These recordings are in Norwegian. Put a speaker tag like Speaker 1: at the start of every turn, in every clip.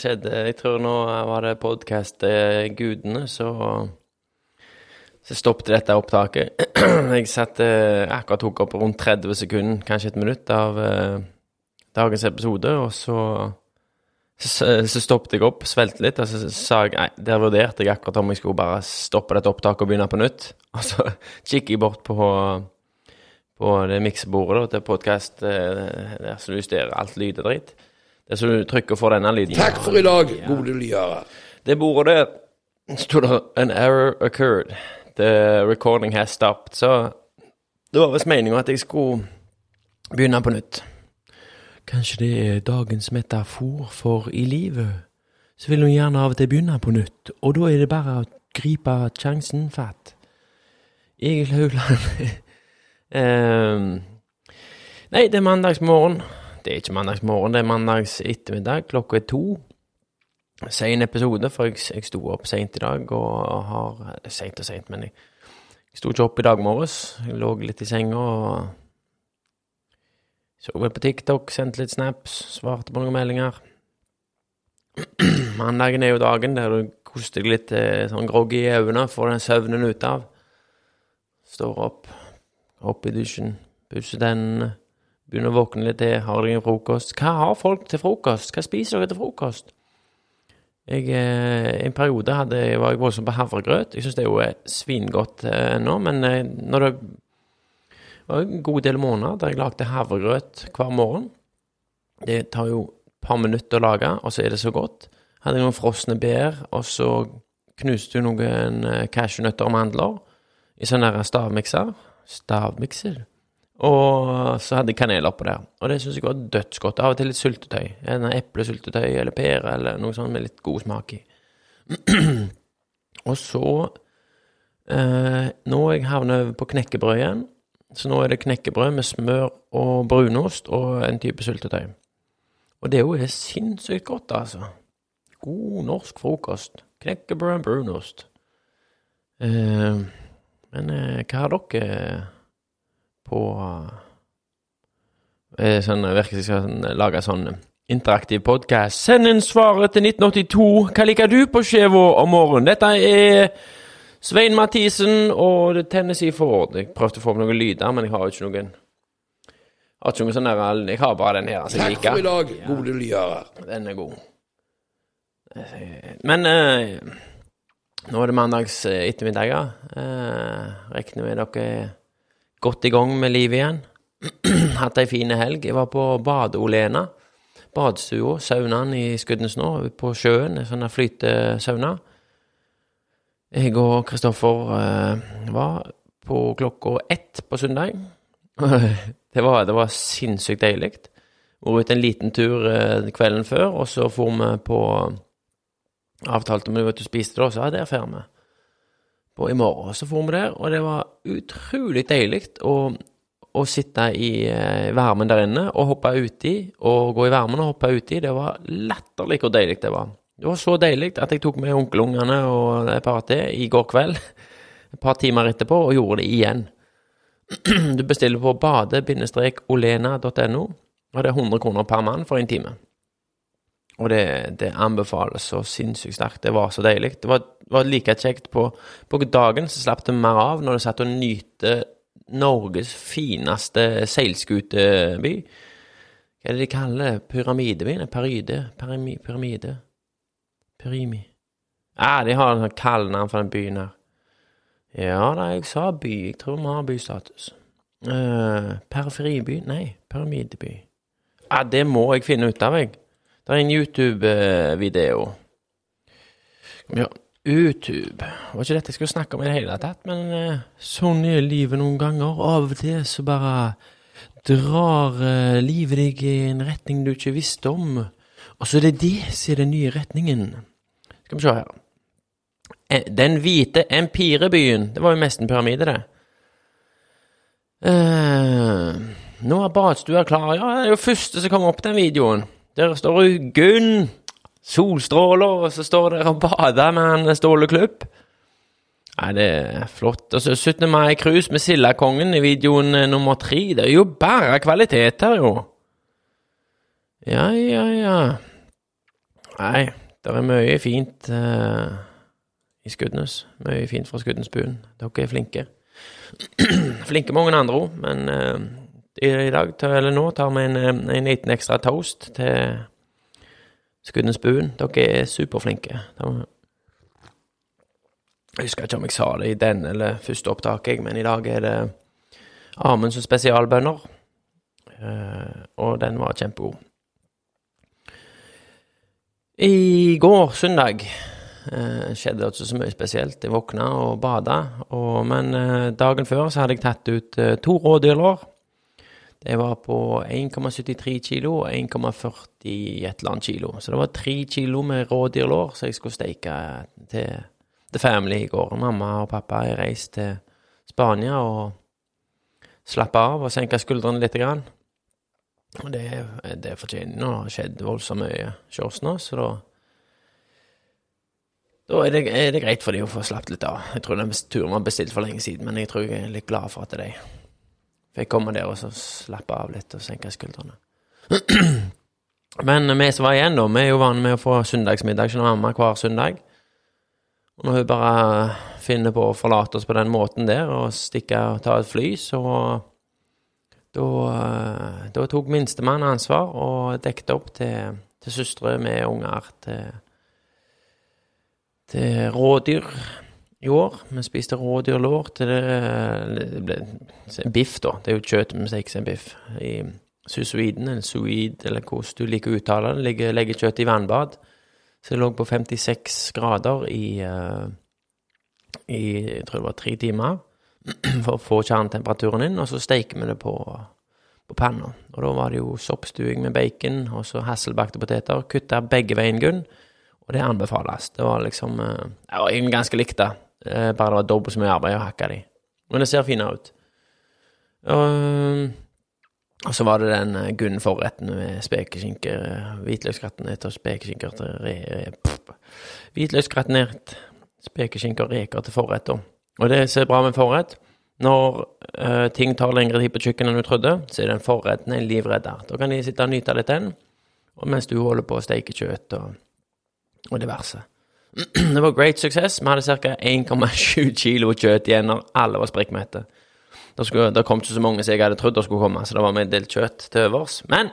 Speaker 1: skjedde Jeg tror nå var det podkast-gudene, så Så stoppet dette opptaket. jeg satt eh, akkurat tok opp rundt 30 sekunder, kanskje et minutt, av eh, dagens episode, og så så, så stoppet jeg opp, svelte litt, og så sa jeg nei, der vurderte jeg akkurat om jeg skulle bare stoppe dette opptaket og begynne på nytt. Og så kikker jeg bort på på det miksebordet til podkast der som justerer alt lyd og dritt. Der som du trykker for denne lyden.
Speaker 2: Takk for i dag, gode lyere.
Speaker 1: Det bordet der sto det 'An error occurred'. The recording has stopped. Så det var visst meninga at jeg skulle begynne på nytt. Kanskje det er dagens metafor for i livet. Så vil hun gjerne av og til begynne på nytt, og da er det bare å gripe sjansen fatt. Egil Haugland um, nei, det er mandagsmorgen. Det er ikke mandagsmorgen, det er mandags ettermiddag. Klokka er to. Sein episode, for jeg, jeg sto opp seint i dag og har Seint og seint, men jeg, jeg sto ikke opp i dag morges. Jeg lå litt i senga og så vel på TikTok, sendte litt snaps, svarte på noen meldinger. Mandagen er jo dagen der du koster deg litt eh, sånn groggy i øynene, får den søvnen ut av. Står opp, opp i dusjen, pusser tennene, begynner å våkne litt til, har deg en frokost. Hva har folk til frokost? Hva spiser dere til frokost? Jeg, eh, En periode hadde, var jeg voldsomt på havregrøt. Jeg syns det er jo svingodt eh, ennå, men eh, når det var en god del måneder der jeg lagde havregrøt hver morgen Det tar jo et par minutter å lage, og så er det så godt. Hadde jeg noen frosne bær, og så knuste du noen cashewnøtter og mandler i sånn stavmikser stavmikser. Og så hadde jeg kanel oppå der. Og det syns jeg var dødsgodt. Av og til litt syltetøy. En eplesyltetøy eller pære eller noe sånt med litt god smak i. og så eh, Nå er jeg havnet over på knekkebrød igjen. Så nå er det knekkebrød med smør og brunost og en type syltetøy. Og det er jo sinnssykt godt, altså. God norsk frokost. Knekkebrød og brunost. Eh, men eh, hva har dere på uh, sånn, Virker som jeg skal sånn, lage sånn interaktiv podkast. Send inn svaret til 1982. Hva liker du på skiva om morgenen? Dette er Svein Mathisen og det Tennessee Ford. Jeg prøvde å få opp noen lyder, men jeg har jo ikke noen Jeg har ikke noen sånn der Jeg har bare den her som jeg
Speaker 2: Takk
Speaker 1: liker.
Speaker 2: for i dag, gode lyder.
Speaker 1: Den er god. Men eh, nå er det mandags eh, ettermiddager. Eh, regner med dere er godt i gang med livet igjen. Hatt ei fin helg. Jeg var på Bade-Olena. Badestua, saunaen i Skuddensnå, på sjøen. En sånn flytesauna. Jeg og Kristoffer eh, var på klokka ett på søndag. det, var, det var sinnssykt deilig. Vært ute en liten tur eh, kvelden før, og så for vi på Avtalte vi at du spiste da, så ja, der drar vi. På i morgen så for vi der, og det var utrolig deilig å, å sitte i eh, varmen der inne og hoppe uti, og gå i varmen og hoppe uti. Det var latterlig hvor deilig det var. Det var så deilig at jeg tok med onkelungene og et par til i går kveld, et par timer etterpå, og gjorde det igjen. Du bestiller på bade-olena.no, og det er 100 kroner per mann for en time. Og det, det anbefales så sinnssykt sterkt. Det var så deilig. Det var, var like kjekt på, på dagen, så slapp det mer av når du satt og nyte Norges fineste seilskuteby. Hva er det de kaller det? Pyramidebyen? Pyramide? Pyramide? Pyrimi? Ja, de har et sånn kallenavn for den byen her. Ja da, jeg sa by. Jeg tror vi har bystatus. Uh, Periferiby? Nei, pyramideby. Ja, det må jeg finne ut av, jeg. Det er en YouTube-video. Ja, YouTube. Var ikke dette jeg skulle snakke om i det hele tatt, men eh, sånn er livet noen ganger. Av og til så bare drar eh, livet deg i en retning du ikke visste om. Og så er det det som er den nye retningen. Skal vi se her. Eh, Den hvite empirebyen. Det var jo mest en pyramide, det. Uh, nå er badstua klar. Ja, det er jo første som kommer opp den videoen. Der står jo Gunn, solstråler, og så står dere og bader med en Ståle. Nei, det er flott. Og så 17. mai-cruise med Sildakongen i videoen eh, nummer tre. Det er jo bare kvalitet her, jo. Ja, ja, ja. Nei, det er mye fint uh, i Skudenes. Mye fint fra Skudenesbuen. Dere er flinke. flinke mange andre òg, men eh, i, dag, eller nå, tar vi en, eh, en liten ekstra toast til Skuddens Buen. Dere er superflinke. Jeg husker ikke om jeg sa det i den eller første opptaket, men i dag er det Amunds spesialbønner. Eh, og den var kjempegod. I går, søndag, eh, skjedde det ikke så mye spesielt. Jeg våkna og bada, men dagen før så hadde jeg tatt ut to rådyrlår. Det var på 1,73 kilo og 1,40 et eller annet kilo. Så det var tre kilo med rådyrlår som jeg skulle steike til The Family i går. Mamma og pappa har reist til Spania og slappa av og senka skuldrene litt. Grann. Og det, det fortjener Nå har det skjedd voldsomt mye hos nå, så da Da er det, er det greit for dem å få slappet litt av. Jeg tror den turen var bestilt for lenge siden, men jeg tror jeg er litt glad for at de fikk komme der og så slappe av litt og senke skuldrene. Men vi som var igjen, da, vi er jo vant med å få søndagsmiddag hos mamma hver søndag. Og når hun bare finner på å forlate oss på den måten der og stikke og ta et fly, så da, eh, da tok minstemann ansvar og dekket opp til, til søstre med unger til, til rådyr i år. Vi spiste rådyrlår til det, ble biff, da. Det er jo kjøtt, en biff. I susuiden, eller suid, eller hvordan du liker å uttale det, Legger, legger kjøttet i vannbad. Så det lå på 56 grader i, eh, i jeg tror det var tre timer for å få kjernetemperaturen inn, og så steiker vi det på, på panna. Og da var det jo soppstuing med bacon og så hasselbakte poteter. Kutta begge veien, Gunn. Og det anbefales. Det var liksom eh, Det var ganske likt, da. Eh, Bare det var dobbelt så mye arbeid å hakke de. Men det ser fine ut. Og, og så var det den eh, Gunn-forretten med spekeskinke, eh, hvitløksgratinert og spekeskinker til re... re-. Hvitløksgratinert spekeskinke og reker til forrett. Og det som er bra med forrett, når uh, ting tar lengre tid på kjøkkenet enn du trodde, så er den forretten en livredder. Da kan de sitte og nyte litt den, mens du holder på å steike kjøtt og, og diverse. Det var great success. Vi hadde ca. 1,7 kilo kjøtt igjen når alle var sprikkmette. Det, kom ikke så mange som jeg hadde trodd det skulle komme, så det var med en del kjøtt til overs. Men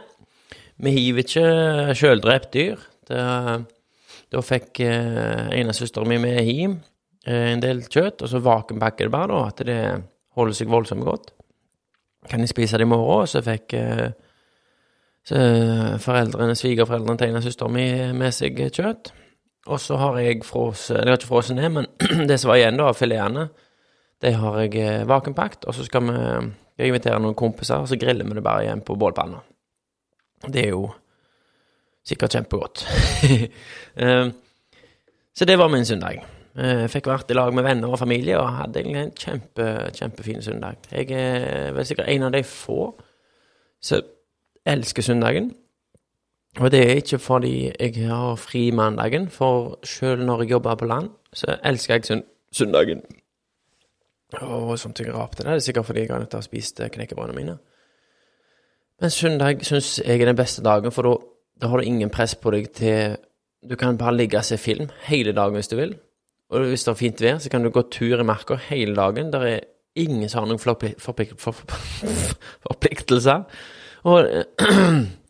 Speaker 1: vi hiver ikke sjøldrept dyr. Det, da fikk eh, av søsteren min med hjem eh, en del kjøtt, og så vakuumpakker det bare, da, at det holder seg voldsomt godt. Kan de spise det i morgen? Så fikk eh, så foreldrene, svigerforeldrene til ene søsteren min med seg kjøtt. Og så har jeg frosset Jeg har ikke frosset ned, men det som var igjen da av filetene, det har jeg vakenpakt. vakuumpakt, og så skal vi jeg invitere noen kompiser, og så griller vi det bare igjen på bålpanna. Det er jo sikkert kjempegodt. Eh, så det var min søndag. Eh, Jeg fikk vært i lag med venner og familie, og hadde egentlig en kjempe, kjempefin søndag. Jeg er vel sikkert en av de få som elsker søndagen. Og det er ikke fordi jeg har fri mandagen, for selv når jeg jobber på land, så elsker jeg søn søndagen. Og sånt jeg rapte det, det er sikkert fordi jeg har nødt til å spise knekkebrødene mine. Men søndag syns jeg er den beste dagen, for da, da har du ingen press på deg til Du kan bare ligge og se film hele dagen hvis du vil. Og hvis det er fint vær, så kan du gå tur i marka hele dagen. Der er ingen som har noen forplik forplik for forpliktelser. Og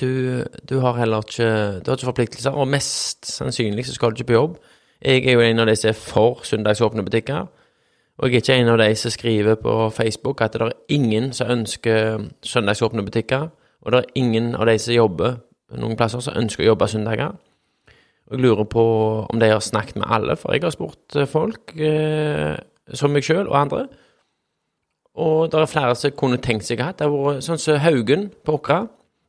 Speaker 1: du, du har heller ikke Du har ikke forpliktelser, og mest sannsynlig så skal du ikke på jobb. Jeg er jo en av de som er for søndagsåpne butikker. Og jeg er ikke en av de som skriver på Facebook at det er ingen som ønsker søndagsåpne butikker, og det er ingen av de som jobber noen plasser som ønsker å jobbe søndager. Og jeg lurer på om de har snakket med alle, for jeg har spurt eh, folk, eh, som meg sjøl og andre. Og det er flere som kunne tenkt seg at det har sånn som Haugen på Åkra.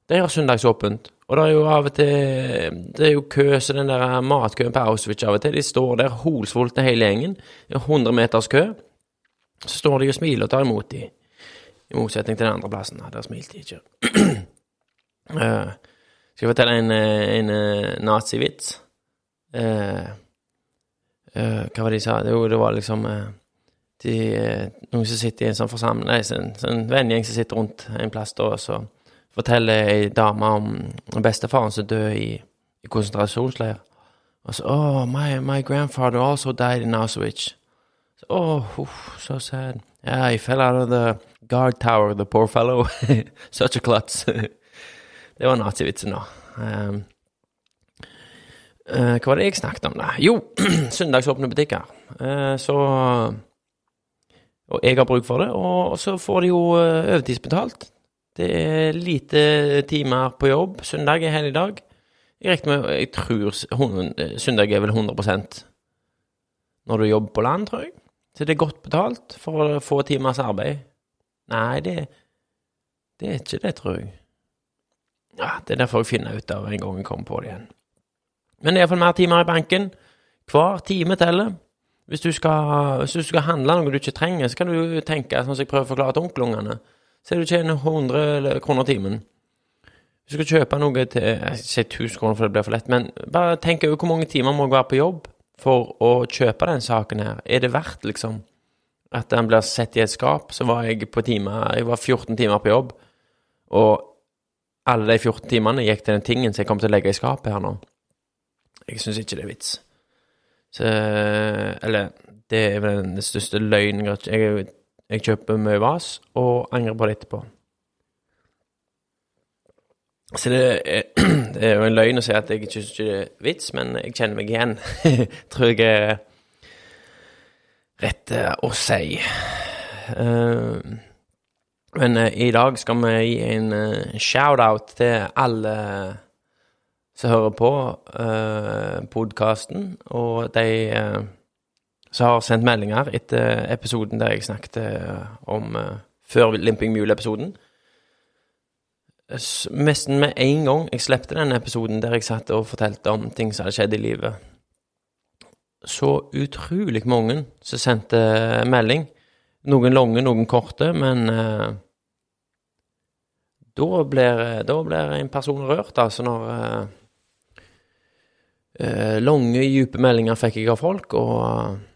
Speaker 1: De har søndagsåpent. Og det er jo av og til Det er jo kø så den der matkøen på Auschwitz av og til. De står der holsvultne hele gjengen. Det er 100 meters kø. Så står de og smiler og tar imot de. I motsetning til den andre plassen. Der smilte de ikke. Uh, skal jeg fortelle en, eh, en eh, nazivits? Uh, uh, hva var det de sa? Jo, det var liksom de, Noen som sitter i en sånn forsamling Nei, sånn, sånn vennegjeng som sitter rundt en plass da, og så forteller ei dame om bestefaren som døde i, i konsentrasjonsleir. Og så Oh, my, my grandfather also died in Auschwitz. Så, oh, uff, so sad. Yeah, he fell out of the guard tower, the poor fellow. Such a klutz. det var nazivitsen, da. Um, uh, hva var det jeg snakket om, da? Jo, søndagsåpne butikker. Uh, så Og jeg har bruk for det, og, og så får de jo uh, overtidsbetalt. Det er lite timer på jobb. Søndag er helligdag. Jeg regner med Jeg tror eh, søndag er vel 100% når du jobber på land, tror jeg. Så det er godt betalt for få timers arbeid. Nei, det, det er ikke det, tror jeg. Ja, Det er derfor jeg finner ut av en gang jeg kommer på det igjen. Men det er iallfall mer timer i banken. Hver time teller. Hvis du, skal, hvis du skal handle noe du ikke trenger, så kan du tenke sånn som jeg prøver å forklare til onkelungene. Så er du tjener 100 kroner timen. Hvis du skal kjøpe noe til Jeg sier 1000 kroner, for det blir for lett, men bare tenk over hvor mange timer må jeg være på jobb for å kjøpe den saken her. Er det verdt, liksom, at den blir sett i et skap? Så var jeg på time Jeg var 14 timer på jobb, og alle de 14 timene gikk til den tingen som jeg kom til å legge i skapet her nå. Jeg syns ikke det er vits. Så Eller, det er vel den største løgnen jeg, jeg, kjøper mye vas, og angrer på det etterpå. Så det er, jo en løgn å si at jeg ikke syns det er vits, men jeg kjenner meg igjen. Tror jeg er rett eh, å si. Eh, men eh, i dag skal vi gi en shout-out til alle som hører på podkasten, og de som har sendt meldinger etter episoden der jeg snakket eh, om eh, før Limping Mule-episoden. Nesten med en gang jeg slepte den episoden der jeg satt og fortalte om ting som hadde skjedd i livet, så utrolig mange som sendte melding. Noen lange, noen korte, men eh, da blir, da blir en person rørt, altså, når eh, eh, Lange, dype meldinger fikk jeg av folk, og, eh,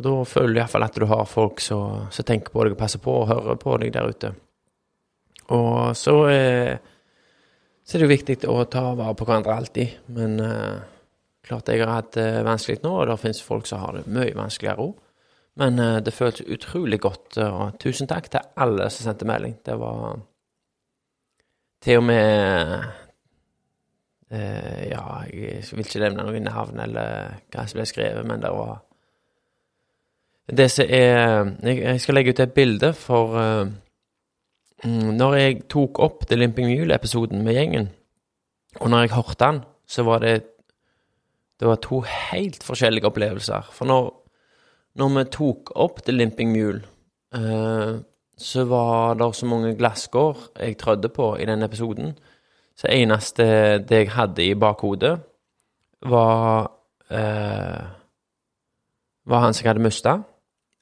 Speaker 1: og da føler du iallfall at du har folk som tenker på deg og passer på og hører på deg der ute. Og så, eh, så er det jo viktig å ta vare på hverandre alltid, men eh, klart jeg har hatt det vanskelig nå, og det finnes folk som har det mye vanskeligere òg. Men eh, det føltes utrolig godt, eh, og tusen takk til alle som sendte melding. Det var til og med eh, Ja, jeg vil ikke nevne noen navn eller hva som ble skrevet, men det var Det som er Jeg, skal legge ut et bilde for mm, Når jeg tok opp The Limping Mule-episoden med gjengen, og når jeg hørte den, så var det Det var to helt forskjellige opplevelser. For når, når vi tok opp The Limping Mule, uh, så var det så mange glasskår jeg trødde på i den episoden. Så eneste det jeg hadde i bakhodet, var uh, Var han som jeg hadde mista.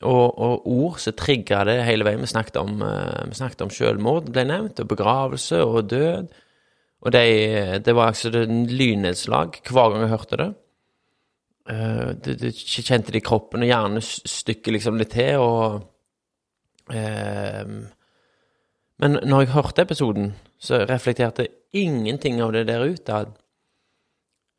Speaker 1: Og, og ord som trigga det hele veien. Vi snakket om, eh, vi snakket om selvmord, ble nevnt, og begravelse og død. Og de, det var altså lynnedslag hver gang jeg hørte det. Du, det, det kjente det i kroppen, og hjernen stykker liksom litt til, og Ehm, men når jeg hørte episoden, så reflekterte ingenting av det der ute.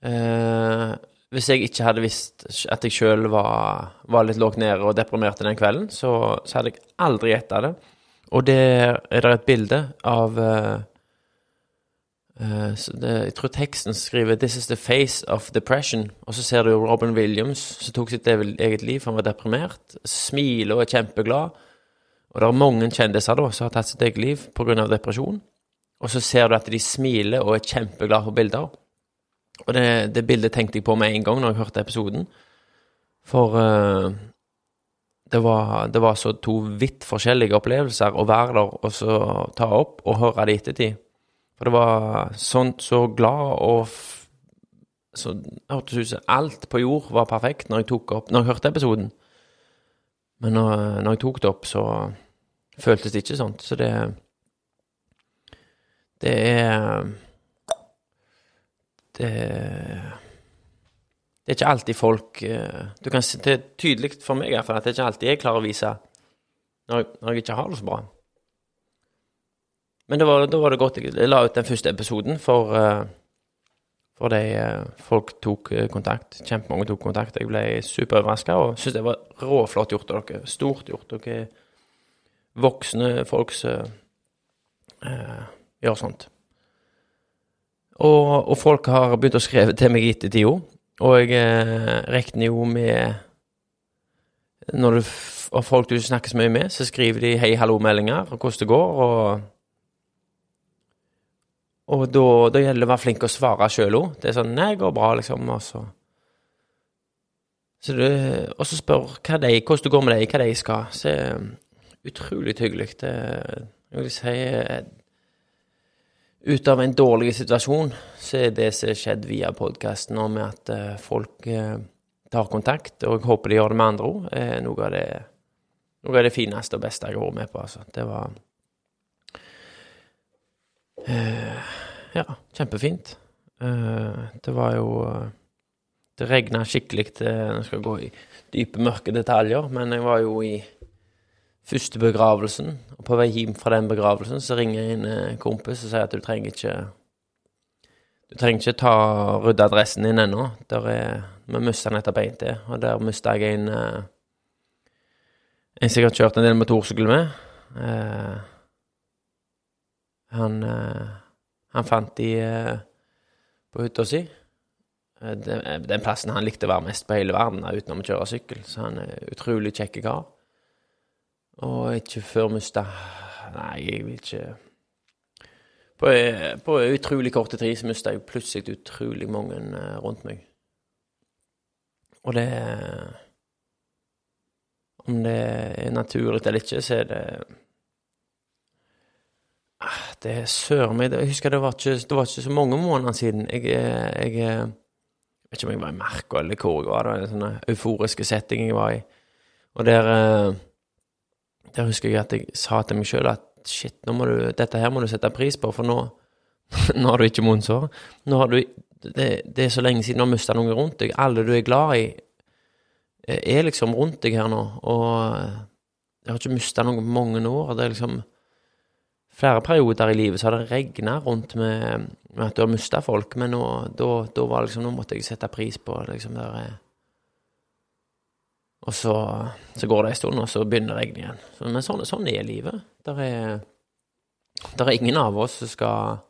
Speaker 1: Eh, hvis jeg ikke hadde visst at jeg sjøl var, var litt lågt nede og deprimert den kvelden, så, så hadde jeg aldri gjetta det. Og der er det et bilde av uh, uh, det, Jeg tror teksten skriver 'This is the face of depression', og så ser du Robin Williams som tok sitt eget liv, han var deprimert, smiler og er kjempeglad. Og det er mange kjendiser da som har tatt sitt eget liv pga. depresjon. Og så ser du at de smiler og er kjempeglade på bilder. Og det, det bildet tenkte jeg på med en gang når jeg hørte episoden. For uh, det, var, det var så to vidt forskjellige opplevelser å være der og så ta opp og høre det i ettertid. For det var sånn så glad og f så hørtes ut som alt på jord var perfekt når jeg tok opp Når jeg hørte episoden. Men når, når jeg tok det opp, så føltes det ikke sånn. Så det Det er Det Det er ikke alltid folk eh, kan, Det er tydelig for meg iallfall at det er ikke alltid jeg klarer å vise når når jeg ikke har det så bra. Men da var, var det godt jeg la ut den første episoden, for eh, for de eh, folk tok eh, kontakt. Kjempemange tok kontakt. Jeg ble superoverraska og syntes det var råflott gjort av dere. Stort gjort. Dere er voksne folk som eh, gjør sånt. Og, og folk har begynt å skrive til meg i ettertida, og jeg eh, regner jo med Når du og folk du snakker så mye med, så skriver de hei, hallo-meldinger og hvordan det går, og og da, da gjelder det å være flink å svare sjøl òg. Det er sånn 'Nei, det går bra', liksom. Og så så du, Og så spør hva de, hvordan det går med dem, hva de skal. Så er utrolig hyggelig. Det jeg vil si eh, Ut av en dårlig situasjon, så er det som har skjedd via podkasten med at eh, folk eh, tar kontakt, og jeg håper de gjør det med andre òg, er noe av det noe av det fineste og beste jeg har vært med på. Altså. Det var Ja, kjempefint. Eh, det var jo eh, Det regna skikkelig til Nå skal jeg gå i dype, mørke detaljer, men jeg var jo i første begravelsen, og på vei hjem fra den begravelsen så ringer en eh, kompis og sier at du trenger ikke Du trenger ikke ta rydde adressen din ennå. Der er Vi mista nettopp en til, og der mista jeg en eh, En som jeg har kjørt en del motorsykkel med. Eh, han eh, han fant de eh, på hytta si. Eh, Den plassen han likte å være mest på hele verden, utenom å kjøre sykkel. Så han er utrolig kjekk kar. Og ikke før mista Nei, jeg vil ikke På, eh, på utrolig korte tid så mista jeg plutselig utrolig mange eh, rundt meg. Og det Om det er naturlig eller ikke, så er det Ah, Det er søren meg Jeg husker det var, ikke, det var ikke så mange måneder siden. Jeg, eh, jeg, eh, vet ikke om jeg var i Merko eller hvor jeg var. Det var en sånn euforiske setting jeg var i. Og der, eh, der husker jeg at jeg sa til meg sjøl at shit, du, dette her må du sette pris på, for nå, nå har du ikke munnsår. Nå har du, det, det er så lenge siden du har mista noen rundt deg. Alle du er glad i, eh, er liksom rundt deg her nå. Og eh, jeg har ikke mista noen på mange år. Det er liksom flere perioder i livet så har det regna rundt med, med at du har mista folk, men nå, da, da var liksom, nå måtte jeg sette pris på. Liksom, det eh. Og så, så går det en stund, og så begynner å igjen. Men sånn, sånn er livet. Der er, der er ingen av oss som skal,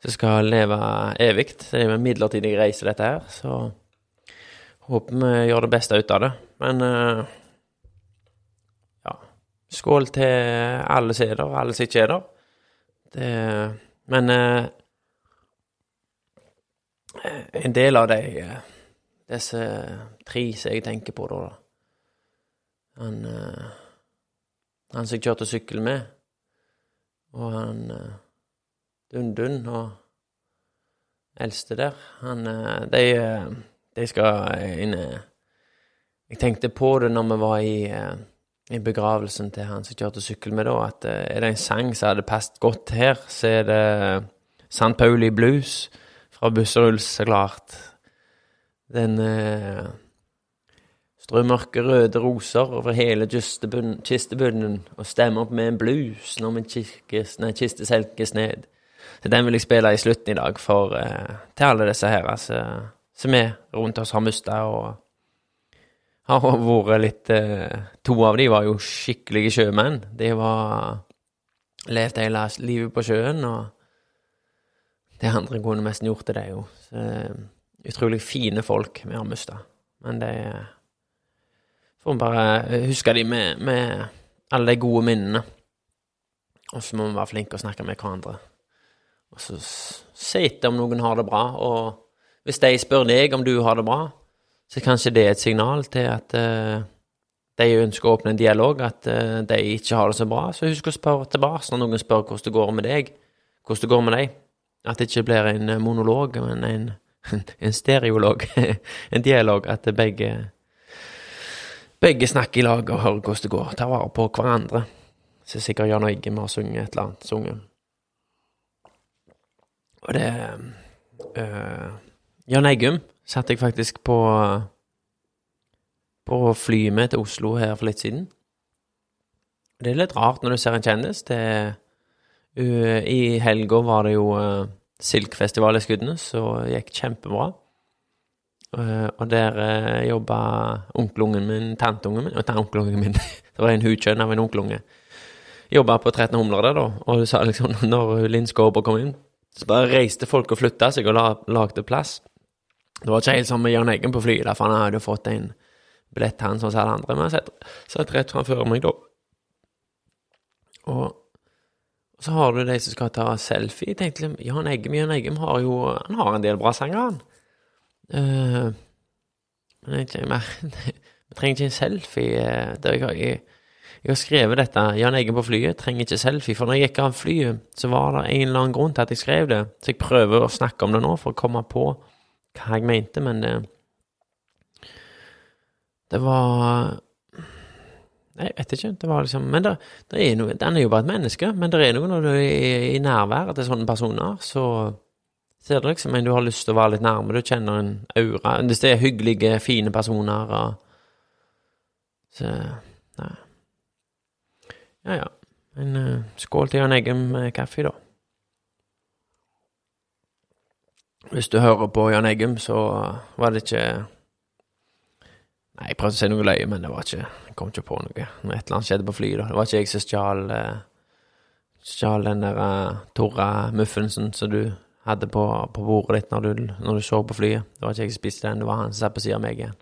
Speaker 1: som skal leve evig. Det er en midlertidig reise, dette her. Så håper vi gjør det beste ut av det. Men eh, ja. Skål til alle som er der, og alle som ikke er der. Det, men eh, en del av de eh, disse tre som jeg tenker på, da Han, eh, han som jeg kjørte sykkel med, og han eh, Dun-Dun og eldste der, han eh, De, de skal inn Jeg tenkte på det når vi var i i begravelsen til han som kjørte sykkel med da, at er det en sang som hadde passet godt her, så er det St. Pauli Blues fra Busseruls, så klart. Den eh, strør mørke røde roser over hele kistebunnen og stemmer opp med en blues når min kirkes, nei, kiste selkes ned. Så den vil jeg spille i slutten i dag for, eh, til alle disse her altså, som vi rundt oss har mista og har vært litt eh, To av de var jo skikkelige sjømenn. De var Levd hele livet på sjøen, og det andre kunne nesten gjort det, jo. Så eh, utrolig fine folk vi har mista. Men det eh, Får vi bare huske de med, med alle de gode minnene. Og så må vi være flinke og snakke med hverandre. Og så se etter om noen har det bra, og Hvis de spør deg om du har det bra, så kanskje det er et signal til at uh, de ønsker å åpne en dialog, at uh, de ikke har det så bra. Så husk å spørre tilbake når noen spør hvordan det går med deg, hvordan det går med deg. At det ikke blir en monolog, men en, en stereolog. en dialog. At begge, begge snakker i lag og hører hvordan det går. Tar vare på hverandre. Så sikkert Jan Eggum har sunget et eller annet. Sunget. Og det øh, Jan Eggum satt jeg faktisk på på flyet med til Oslo her for litt siden. Det er litt rart når du ser en kjendis. Det, uh, I helga var det jo uh, Silkfestival i Skudenes, så gikk kjempebra. Uh, og der uh, jobba onkelungen min, tanteungen min Nei, onkelungen min, det var en hukjønn av en onkelunge. Jobba på 13 Humler der, da, og du sa liksom, når Linn Skåber kom inn, så bare reiste folk og flytta seg og la, lagde plass. Det var ikke helt som med Jan Eggen på flyet, for han hadde fått en billett, han som alle andre. Men han satt rett framfor meg, da. Og så har du de som skal ta selfie. Jeg tenkte Jan Eggum Jan Eggum har jo Han har en del bra sanger, han. Uh, men jeg, jeg, vi trenger ikke en selfie. Det der jeg, jeg, jeg har skrevet dette. Jan Eggen på flyet trenger ikke selfie. For når jeg gikk av flyet, så var det en eller annen grunn til at jeg skrev det. Så jeg prøver å snakke om det nå for å komme på hva jeg mente, men det, det var Jeg vet ikke. Det var liksom Men det, det er noe Den er jo bare et menneske, men det er noe når du er i, i nærværet til sånne personer, så ser du liksom en du har lyst til å være litt nærme. Du kjenner en aura Hvis det er hyggelige, fine personer og Så Nei. Ja, ja. En uh, skål til Jan Eggum med kaffe, da. Hvis du hører på Jan Eggum, så var det ikke jeg prøvde å si noe løye, men det var ikke Jeg kom ikke på noe. Et eller annet skjedde på flyet, da. Det var ikke jeg som stjal uh, Stjal den der uh, torra muffinsen som du hadde på, på bordet ditt når du, når du, så på flyet. Det var ikke jeg som spiste den, det var han som satt på siden av meg igjen.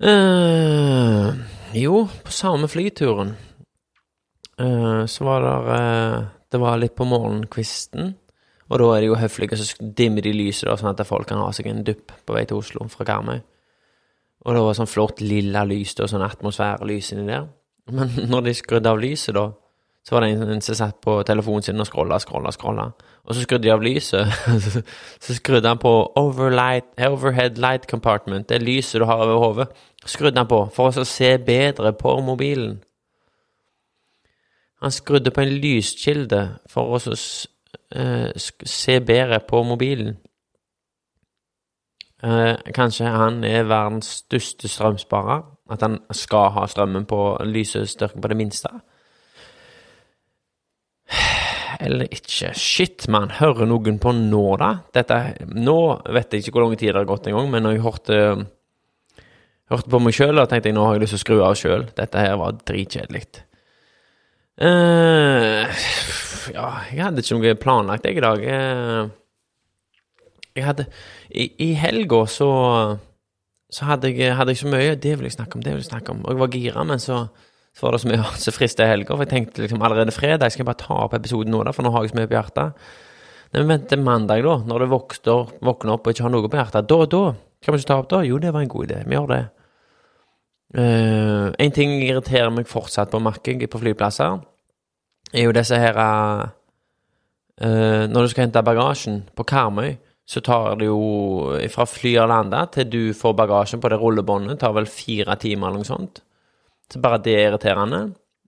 Speaker 1: Uh, jo, på samme flyturen uh, så var det Det var litt på morgenkvisten, og da er det jo høflige, så dimmer de lyset, da, sånn at folk kan ha seg en dupp på vei til Oslo fra Karmøy. Og det var sånn flott lilla lys og sånn atmosfærelys inni der. Men når de skrudde av lyset, da, så var det en, som satt på telefonen sin og scrolla, scrolla, scrolla. Og så skrudde de av lyset. så skrudde han på overlight, overhead light compartment, det lyset du har over hodet skrudde han på for å se bedre på mobilen. Han skrudde på en lyskilde for å uh, se bedre på mobilen. Uh, kanskje han er verdens største strømsparer? At han skal ha strømmen på lysestyrken på det minste? Eller ikke. Shit, man. Hører noen på nå, da? Dette, nå vet jeg ikke hvor lang tid det har gått engang, men når jeg hørte hørte på meg sjøl tenkte jeg, nå har jeg lyst til å skru av sjøl. Dette her var dritkjedelig. Uh, ja, jeg hadde ikke noe planlagt, jeg, i dag. Uh, jeg hadde I, i helga så så hadde jeg, hadde jeg, så mye Det vil jeg snakke om, det vil jeg snakke om. Og jeg var gira, men så, så var det så mye som frista i helga. For jeg tenkte liksom allerede fredag skal jeg bare ta opp episoden nå, da, for nå har jeg så mye på hjertet. Nei, men vent til mandag, da. Når du våkner, våkner opp og ikke har noe på hjertet. Da, da. Kan vi ikke ta opp da? Jo, det var en god idé. Vi gjør det. Uh, en ting irriterer meg fortsatt på markedet på flyplasser, er jo disse her uh, Når du skal hente bagasjen på Karmøy, så tar det jo fra flyet lander til du får bagasjen på det rullebåndet, tar vel fire timer eller noe sånt. Så bare det er irriterende.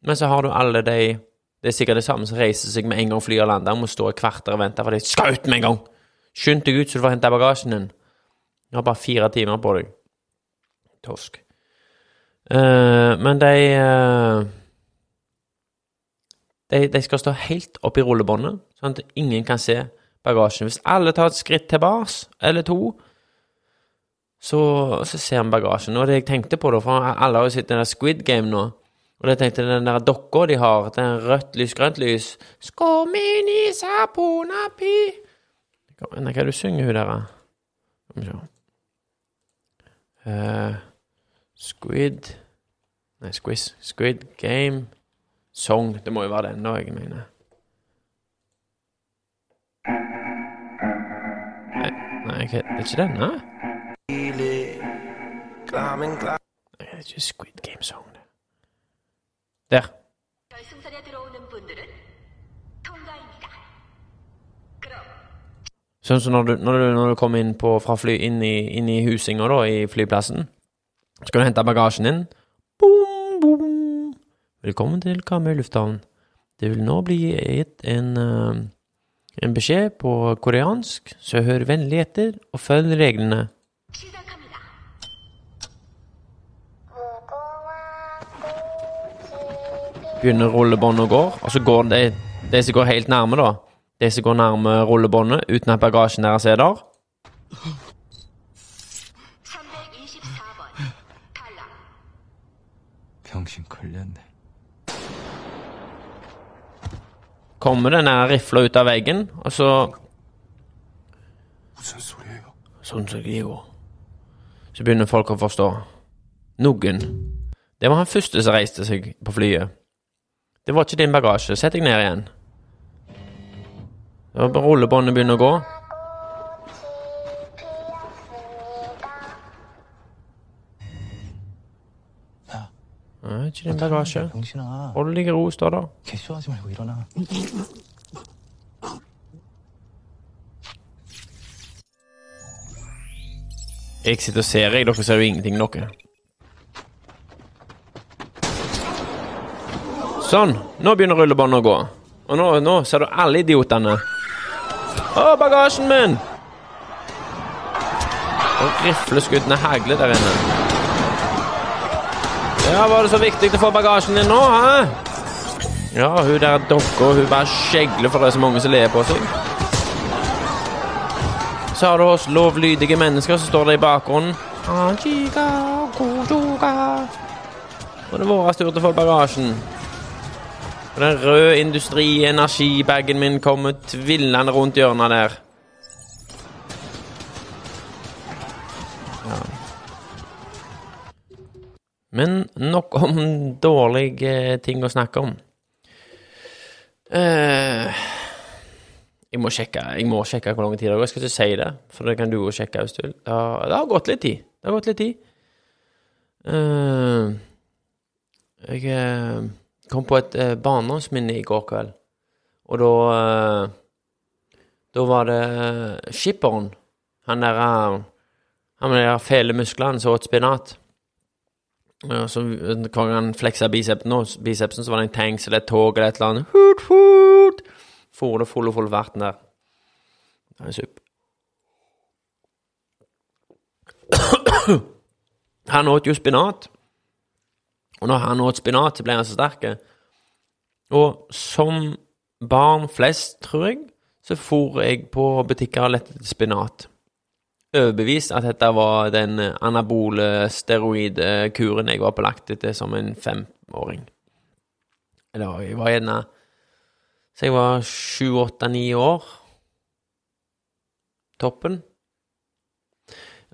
Speaker 1: Men så har du alle de Det er sikkert det samme som reiser seg med en gang flyet lander, må stå i kvarter og vente, for de skal ut med en gang! Skynd deg ut så du får hente bagasjen din. Du har bare fire timer på deg. Tosk. Uh, men de, uh, de De skal stå helt oppi rullebåndet, sånn at ingen kan se bagasjen. Hvis alle tar et skritt tilbake, eller to, så, så ser vi bagasjen. Og det jeg tenkte på, da, for alle har jo sett den der Squid Game nå, og jeg tenkte den der dokka de har, den rødt lys, grønt lys Skomini saponapi Hva er det du synger, hun der? Skal vi se uh, Squid Nei, Squiz. Squid Game Song. Det må jo være den, da, jeg mener. Nei, det er ikke denne. Nei, det er ikke Squid Game Song. Der. Sånn som når du, når du, når du kommer inn, på, fra fly, inn i, inn i husinga, da, i flyplassen. Så kan du hente bagasjen din. Boom, boom. Velkommen til Karmøy lufthavn. Det vil nå bli gitt en uh, en beskjed på koreansk, så hør vennlig etter og følg reglene.
Speaker 3: 시작합니다.
Speaker 1: Begynner rullebåndet å gå, og så går de, de som går helt nærme, da. De som går nærme rullebåndet uten at bagasjen deres er der.
Speaker 3: 324번 탈락.
Speaker 4: 병신 걸렸네.
Speaker 1: kommer denne rifla ut av veggen, og så Sånn som det går. Så begynner folk å forstå. Noen. Det var han første som reiste seg på flyet. Det var ikke din bagasje. Sett deg ned igjen. Rullebåndet begynner å gå. Nei, ikke din bagasje.
Speaker 4: 병신아.
Speaker 1: Hold deg i ro, står der.
Speaker 4: 개쇼하지 말고 일어나.
Speaker 1: Jeg sitter og ser, jeg. Dere ser jo ingenting, dere. Sånn. Nå begynner rullebåndet å gå. Og nå, nå ser du alle idiotene. Å, bagasjen min! Og rifleskuddene hagler der inne. Ja, var det så viktig å få bagasjen din nå, hæ? Ja, hun der dokka, hun bare skjegler for det er så mange som ler på seg. Så har du oss lovlydige mennesker som står der i bakgrunnen. Og det er vår tur til å få bagasjen. Og den røde industri-energibagen min kommer tvillende rundt hjørnet der. Men nok om dårlige ting å snakke om. Eh, jeg må sjekke jeg må sjekke hvor lang tid det går. Jeg skal ikke si det, for det kan du jo sjekke hvis du vil. Det har, det har gått litt tid. Det har gått litt tid. Eh, jeg eh, kom på et uh, barndomsminne i går kveld, og da eh, Da var det skipperen, han der eh, Han med de fæle musklene som åt spinat. Ja, så Hver gang han fleksa bicepsen, bicepsen, så var det en tanks eller et tog eller et eller annet. Hurt, hurt. For det full og full verten der. Det er supp. Han åt jo spinat. Og når han åt spinat, så ble han så sterk. Og som barn flest, tror jeg, så for jeg på butikker og lette etter spinat. Overbevist at dette var den anabole steroidkuren jeg var pålagt etter som en femåring. Eller jeg var gjerne Så jeg var sju, åtte, ni år. Toppen.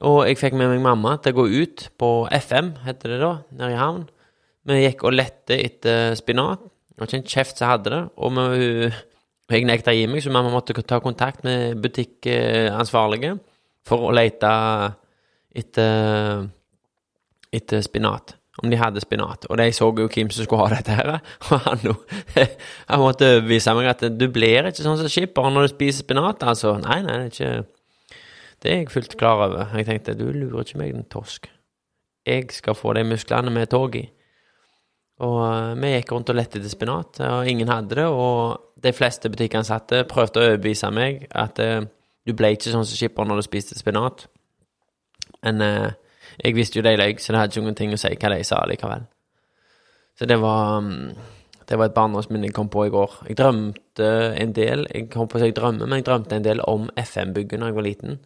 Speaker 1: Og jeg fikk med meg mamma til å gå ut på FM, heter det da, nede i havn. Vi gikk og lette etter spinat. Det var ikke en kjeft som hadde det. Og vi, jeg nekta å gi meg, så mamma måtte ta kontakt med butikkansvarlige for å lete etter, etter spinat. Om de hadde spinat. Og de så jo hvem som skulle ha dette her. Og han, han måtte overbevise meg at du blir ikke sånn som skipper når du spiser spinat, altså. Nei, nei, det er ikke Det er jeg fullt klar over. Jeg tenkte, du lurer ikke meg, den torsk. Jeg skal få de musklene med tog i. Og eh, vi gikk rundt og lette etter spinat, og ingen hadde det. Og de fleste butikkansatte prøvde å overbevise meg at eh, du ble ikke sånn som skipper når du spiste spinat. Men eh, jeg visste jo de løy, så det hadde ikke noen ting å si hva de sa likevel. Så det var mm, Det var et barndomsminne jeg kom på i går. Jeg drømte en del Jeg kom på å si drømme, men jeg drømte en del om FM-bygget da jeg var liten.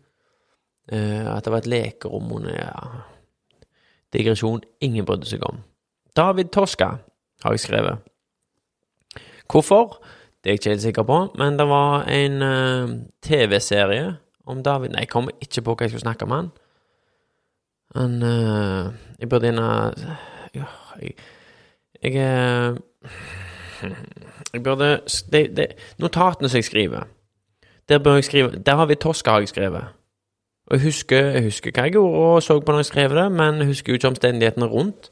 Speaker 1: Eh, at det var et lekerom under ja. Digresjon ingen brydde seg om. David Toska har jeg skrevet. Hvorfor? Det er jeg ikke helt sikker på, men det var en uh, TV-serie om David Nei, jeg kommer ikke på hva jeg skulle snakke om han. Han uh, Jeg burde gjerne ja, Jeg, jeg uh, Jeg burde det, det, Notatene som jeg skriver, der bør jeg skrive Der har vi Toska, har jeg skrevet. Og jeg husker, jeg husker hva jeg gjorde og så på når jeg skrev det, men jeg husker jo ikke omstendighetene rundt.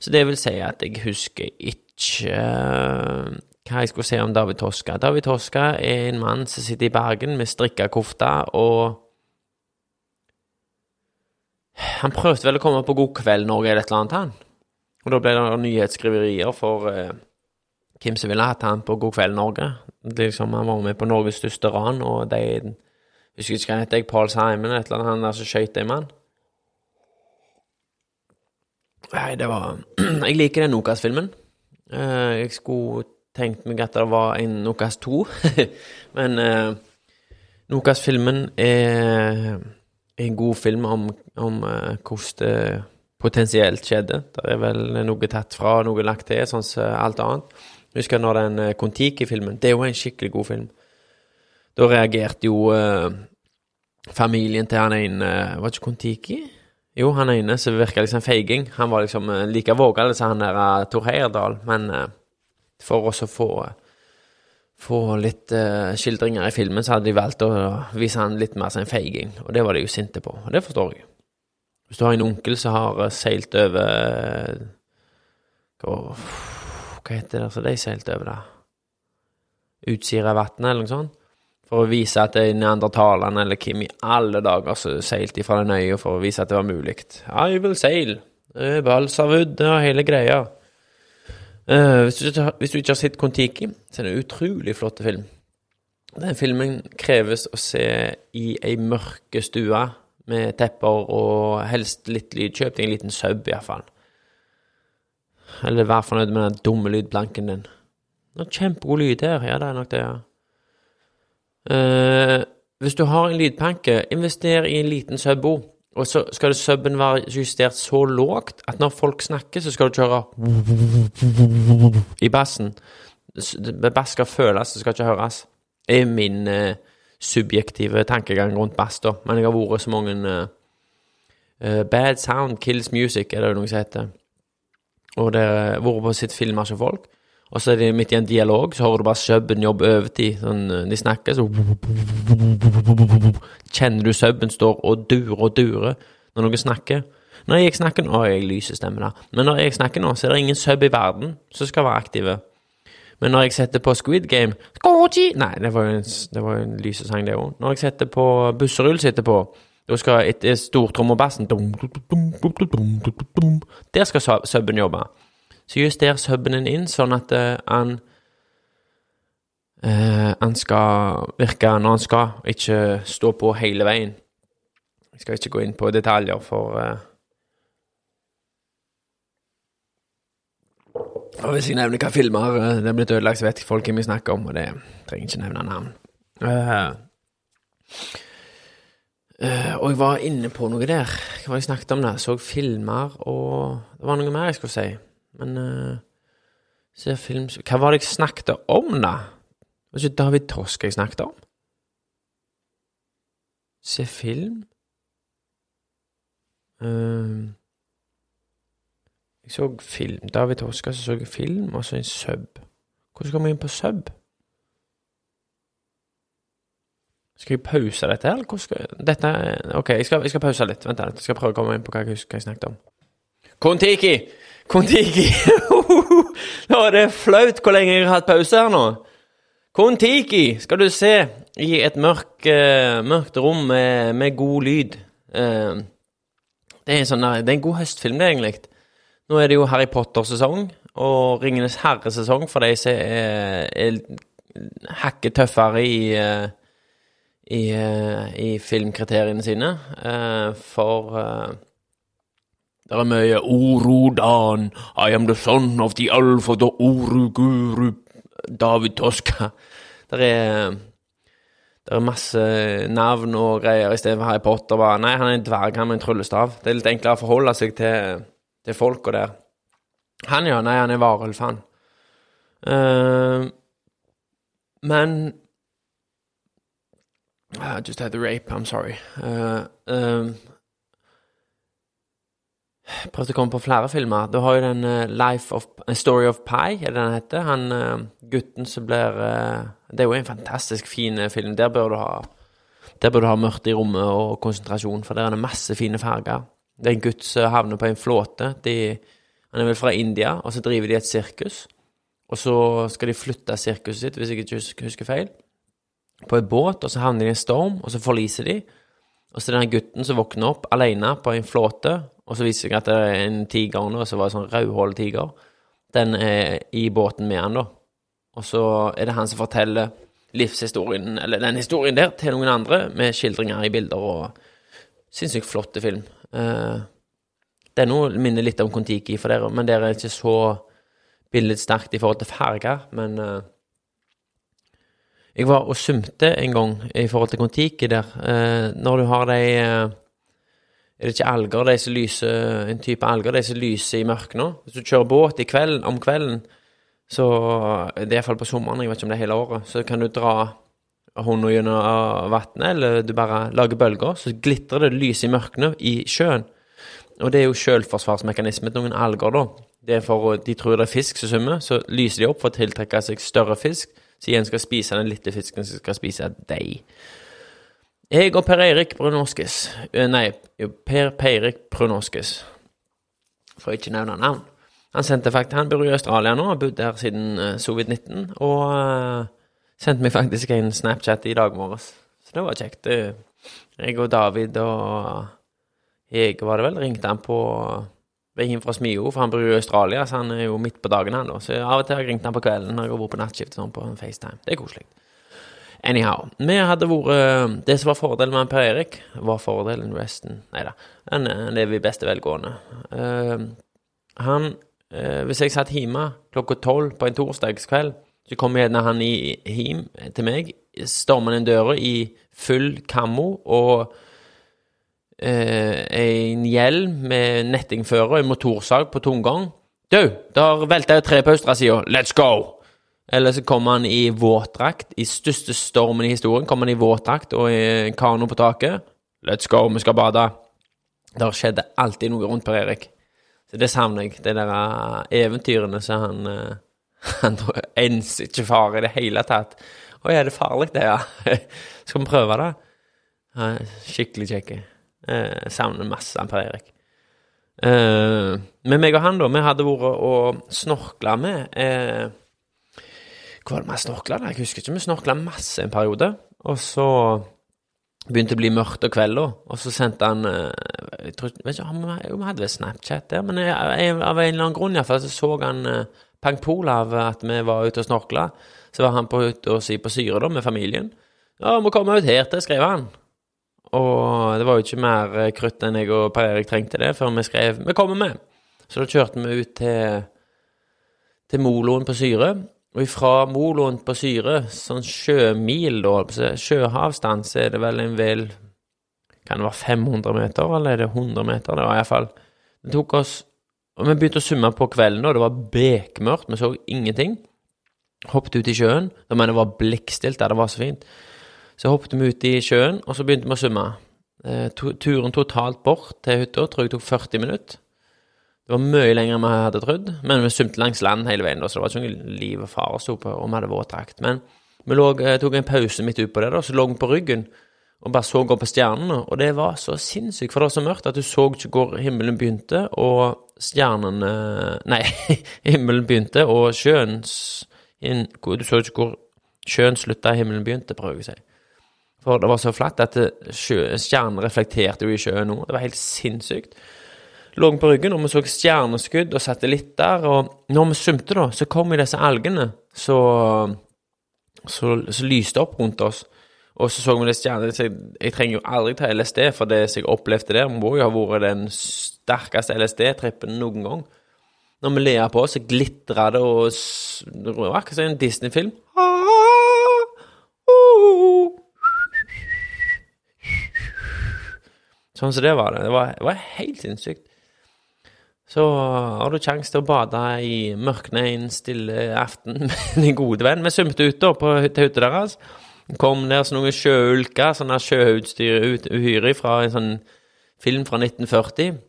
Speaker 1: Så det vil si at jeg husker ikke eh, hva jeg skulle si om David Toska. David Toska er en mann som sitter i Bergen med strikka kofte, og Han prøvde vel å komme på God kveld Norge eller et eller annet, han. Og da ble det nyhetsskriverier for eh, hvem som ville hatt han på God kveld Norge. Liksom, Han var med på Norges største ran, og de jeg husker ikke hva han heter, Paul Simon eller et eller annet, han der som skøyt en mann. Nei, det var Jeg liker den Nokas-filmen. Eh, jeg skulle tenkt meg at det var en Nokas 2, men uh, Nokas-filmen er en god film om, om eh, hvordan det potensielt skjedde. Det er vel noe tatt fra noe lagt til, sånn som alt annet. Jeg husker når den uh, Kon-Tiki-filmen Det er jo en skikkelig god film. Da reagerte jo eh, familien til han ene Var det ikke Kon-Tiki? Jo, han ene som virka liksom feiging. Han var liksom eh, like vågal som han der Tor Heyerdahl, men eh, for oss å få få litt uh, skildringer i filmen, så hadde de valgt å vise han litt mer som en feiging, og det var de jo sinte på, og det forstår jeg. Hvis du har en onkel som har eh, seilt over eh, Hva, heter det som de seilte over, da? Utsiravatnet, eller noe sånt? For å vise at det er neandertalerne, eller hvem i alle dager som seilte fra den øya for å vise at det var mulig. I will sail. Eh, Balsavud og hele greia. Eh, hvis, du, ikke hvis du ikke har sett Kon-Tiki, så er det en utrolig flott film. Den filmen kreves å se i ei mørke stue med tepper og helst litt lyd. Kjøp deg en liten sub, iallfall. Eller vær fornøyd med den dumme lydplanken din. Det er kjempegod lyd her. Ja, det er nok det, ja. Uh, hvis du har en lydplanke, invester i en liten subbo. Og så skal det subben være justert så lågt at når folk snakker, så skal du kjøre i bassen. Bass skal føles, det skal ikke høres. Det er min eh, subjektive tankegang rundt bass, da. Men jeg har vært så mange eh, eh, Bad sound kills music, er det noe som heter. Og det har vært på sitt filmer som folk. Og så er de midt i en dialog, så hører du bare subben jobbe overtid. Sånn, eh, de snakker, så Kjenner du subben står og durer og durer når noen snakker. Når jeg snakker nå, jeg lyser stemmen da. Men når jeg snakker nå, så er det ingen sub i verden som skal være aktive. Men når jeg setter på Squid Game! Nei, det var jo en, det var en lysesang, det òg. Når jeg setter på Busserull sitter på, da skal stortrommebassen Der skal su- subben jobbe. Så juster suben din inn sånn at eh, han eh, Han skal virke når han skal, og ikke stå på hele veien. Jeg skal ikke gå inn på detaljer, for eh, Og hvis jeg nevner hva filmer det er blitt ødelagt, så vet folk hvem vi snakker om, og det trenger ikke nevne navn. Uh, uh, og jeg var inne på noe der. Hva var det jeg snakket om der? Så filmer og Det var noe mer jeg skulle si. Men uh, se film Hva var det jeg snakket om, da? Det var ikke David Tosk jeg snakket om? Se film? uh, jeg så film. David Toska, så så jeg film, og så en sub. Hvordan kommer jeg inn på sub? Skal jeg pause dette, eller hvordan skal Dette Ok, jeg skal, jeg skal pause litt. Vent litt. Jeg skal prøve å komme inn på hva jeg husker hva jeg snakket om. Kon-Tiki! Kon-Tiki! Nå er det flaut hvor lenge jeg har hatt pause her nå. Kon-Tiki skal du se i et mørk, uh, mørkt rom med, med god lyd. Uh, det, er sånn, det er en god høstfilm, det, egentlig. Nå er det jo Harry Potter-sesong og Ringenes herre-sesong for de som er, er hakket tøffere i, uh, i, eh, i filmkriteriene sine. Eh, For eh, det er mye Orodan, I am the son of the alpha, the Oruguru, David Toska. Det er det er masse navn og greier istedenfor Harry Potter. Bare, nei, han er en dverg, han med en tryllestav. Det er litt enklere å forholde seg til, til folka der. Han, ja. Nei, han er varulv, han. Uh, men I just had the rape, I'm sorry. Uh, eh, prøvde å komme på flere filmer. Du har jo den uh, Life of A Story of Pi, er det den heter? Han uh, gutten som blir uh, Det er jo en fantastisk fin eh, film. Der bør du ha Der bør du ha mørkt i rommet og konsentrasjon, for der er det masse fine farger. Det er en gutt som havner på en flåte. De, han er vel fra India, og så driver de et sirkus. Og så skal de flytte sirkuset sitt, hvis jeg ikke husker feil, på en båt, og så havner de i en storm, og så forliser de. Og så er det den gutten som våkner opp alene på en flåte, og så viser det seg at det er en tiger nå, så var det sånn rødhåletiger. Den er i båten med han, da. Og så er det han som forteller livshistorien, eller den historien der, til noen andre, med skildringer i bilder og sinnssykt flotte film. Uh, det er noe minner litt om Kon-Tiki, for dere, men der er ikke så billedsterkt i forhold til farger. Men uh, jeg var og sumte en gang i forhold til Kon-Tiki der. Uh, når du har de Er det ikke alger, de som lyser En type alger, de som lyser i mørket nå? Hvis du kjører båt i kvelden, om kvelden, så Det er iallfall på sommeren, jeg vet ikke om det er hele året. Så kan du dra hånda gjennom vannet, eller du bare lager bølger, så glitrer det lys i mørket i sjøen. Og det er jo selvforsvarsmekanisme til noen alger, da. Det er for, De tror det er fisk som svømmer, så lyser de opp for å tiltrekke seg større fisk, så igjen skal spise den lille fisken som skal spise deg. Jeg og Per Eirik Brunoskis eh, Nei, Per Peirik Brunoskis, for ikke nevne navn. Han sendte faktisk, han bor i Australia nå, har bodd der siden uh, covid-19, og uh, sendte meg faktisk en Snapchat i dag morges. Så det var kjekt. Jeg og David og jeg var det vel, ringte han på hjem fra Smio, for han bor i Australia, så han er jo midt på dagen, han da. Så av og til har jeg ringt han på kvelden når jeg har vært på nattskift sånn på FaceTime. Det er koselig. Anyhow. Vi hadde vært Det som var fordelen med Per Erik, var fordelen resten Nei da. Han, han lever i beste velgående. Uh, han uh, Hvis jeg satt hjemme klokka tolv på en torsdagskveld, så kom gjerne han i, hjem til meg, stormer inn døra i full kammo og uh, en hjelm med nettingfører, en motorsag på tomgang. Du, der velta et tre på østre Let's go! Eller så kommer han i våtdrakt. I største stormen i historien kommer han i våtdrakt og i kano på taket. Let's go, vi skal bade. Der skjedde alltid noe rundt Per Erik. Så det savner jeg. De der uh, eventyrene som han uh, Han enser ikke fare i det hele tatt. Å er det farlig, det, ja? skal vi prøve det? Skikkelig kjekk. Eh, savner masse Per Erik. Eh, men meg og han, da, vi hadde vært og snorkla med eh, Hva var det vi snorkla? Jeg husker ikke. Vi snorkla masse en periode. Og så begynte det å bli mørkt og kveld. Og så sendte han eh, jeg tror, vet ikke, han, Vi hadde Snapchat der, men jeg, jeg, av en eller annen grunn iallfall så så han eh, Pang Pol av at vi var ute og snorkla. Så var han på og si på syre da, med familien. Ja, må komme ut her til, skrev han. Og det var jo ikke mer eh, krutt enn jeg og Per Erik trengte det, før vi skrev 'Vi kommer med'. Så da kjørte vi ut til, til Moloen på Syre. Og ifra Moloen på Syre, sånn sjømil, da, sjøhavstand, så er det vel en vel Kan det være 500 meter, eller er det 100 meter? Det var iallfall Det tok oss Og vi begynte å summe på kvelden, og det var bekmørkt, vi så ingenting. Hoppet ut i sjøen. Da mener det var blikkstilt der, det var så fint. Så hoppet vi ut i sjøen, og så begynte vi å summe. Eh, turen totalt bort til hytta tror jeg tok 40 minutter. Det var mye lenger enn vi hadde trodd, men vi svømte langs land hele veien, da, så det var ikke noe liv og fare sto på, og vi hadde våtdrakt. Men vi lå, eh, tok en pause midt utpå det, da, så lå vi på ryggen og bare så opp på stjernene, og det var så sinnssykt, for det var så mørkt at du så ikke hvor himmelen begynte, og stjernene Nei, himmelen begynte, og sjøen Du så ikke hvor sjøen slutta, himmelen begynte, prøver jeg å si. For det var så flatt at stjernen reflekterte jo i sjøen nå. Det var helt sinnssykt. Lå på ryggen, og vi så stjerneskudd og satellitter. Og når vi svømte, da, så kom jo disse algene så, lyste opp rundt oss. Og så så vi det stjernene. Jeg, trenger jo aldri ta LSD, for det jeg opplevde der, må jo ha vært den sterkeste LSD-trippen noen gang. Når vi ler på, så glitra det, og det var akkurat som en Disney-film. Sånn som det var det. Det var, det var helt sinnssykt. Så har du kjangs til å bade i mørkene en stille aften med din gode venn. Vi svømte ut da på, til hytta deres. Kom der som noen sjøulker, sånne sjøutstyr uhyre fra en sånn film fra 1940.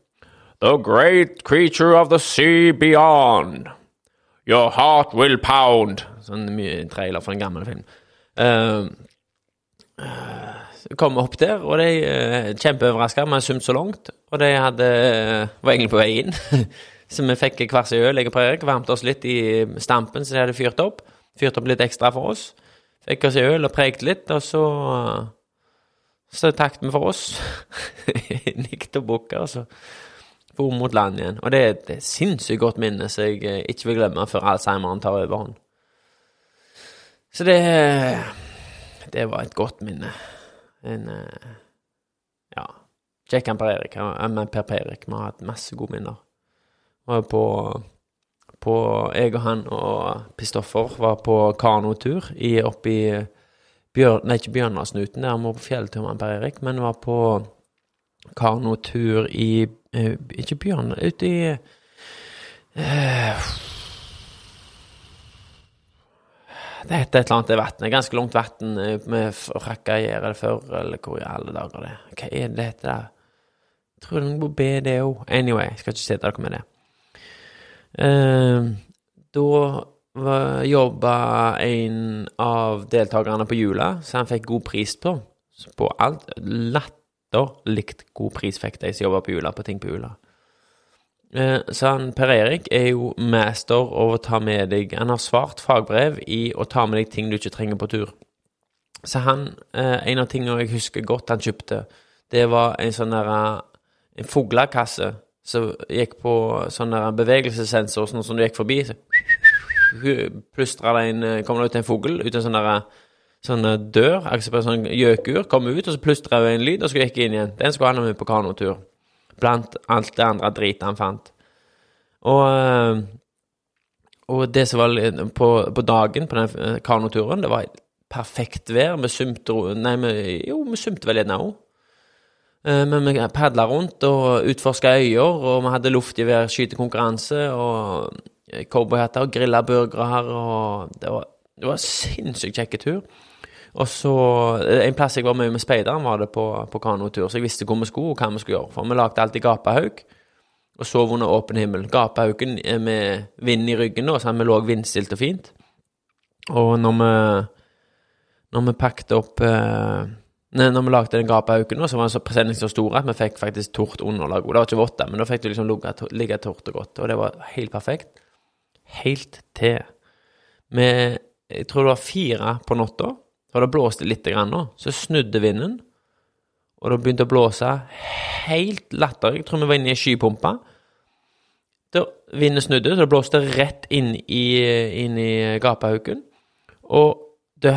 Speaker 1: The great creature of the sea beyond. Your heart will pound. Sånn mye trailer for en gammel film. Uh, uh, kom opp der, og de uh, kjempeoverraska. Vi hadde svømt så langt, og de hadde, eh, var egentlig på vei inn. så vi fikk hver sin øl, jeg og Per Erik. Varmte oss litt i stampen så de hadde fyrt opp. Fyrt opp litt ekstra for oss. Fikk oss en øl og prekte litt, og så Så takket vi for oss. Nikket og bukka, og så for mot land igjen. Og det er et sinnssykt godt minne som jeg eh, ikke vil glemme før Alzheimeren tar overhånd. Så det Det var et godt minne. En eh, Ja. Kjekkan Per Erik. Men Per Perik. Vi har hatt masse gode minner. Var på, på Jeg og han og Pistoffer var på kanotur oppe i Bjør, Nei, ikke Bjørnasnuten, der vi var på fjelltur med Per Erik, men var på kanotur i eh, Ikke Bjørn, ute i eh, Det heter et eller annet det vannet. Ganske langt vann med gjøre det før, eller hvor i alle dager det er. Hva er det det heter? der? Jeg tror det er noe på BDO. Anyway, jeg skal ikke sitte dere med det. Uh, da jobba en av deltakerne på Jula, så han fikk god pris på. På alt. Latterlikt god pris fikk de som jobba på Jula, på ting på Jula. Eh, Så han, Per Erik er jo master over å ta med deg Han har svart fagbrev i å ta med deg ting du ikke trenger på tur. Så han, eh, en av tingene jeg husker godt han kjøpte, det var en sånn der eh, En fuglekasse som gikk på sånn der bevegelsessensor, sånn som du gikk forbi. Så plystra det en Kom det ut en fugl ut en sånn derre sånn dør, akkurat som en sånn gjøkur, kom ut, og så plystra det en lyd, og så gikk jeg inn igjen. Den skulle han ha med på kanotur. Blant alt det andre dritet han fant. Og, eh, og det som var på, på dagen på den eh, kanoturen, det var perfekt vær. Vi sumte Nei, vi, jo, vi sumte vel gjerne òg. Men vi padla rundt og utforska øyer, og vi hadde luftgeværskytekonkurranse og eh, cowboyhatter og grilla burgere her, og det var, det var en sinnssykt kjekk tur. Og så En plass jeg var mye med speideren, var det på, på kanotur, så jeg visste hvor vi skulle, og hva vi skulle gjøre. For vi lagde alltid gapehauk og sov under åpen himmel. Gapehauken er med vind i ryggen, da, sånn vi lå vindstilt og fint. Og når vi Når vi pakket opp eh, Nei, når vi lagde den gapehauken, så var den så presenningen så stor at vi fikk faktisk tort underlag. Det var ikke vått, men da fikk du liksom ligge tort og godt. Og det var helt perfekt. Helt til med Jeg tror det var fire på natta, og det blåste litt grann nå. Så snudde vinden, og det begynte å blåse helt latterlig. Jeg tror vi var inne i ei skypumpe. Da vinden snudde, så det blåste rett inn i, inn i gapehauken. Og det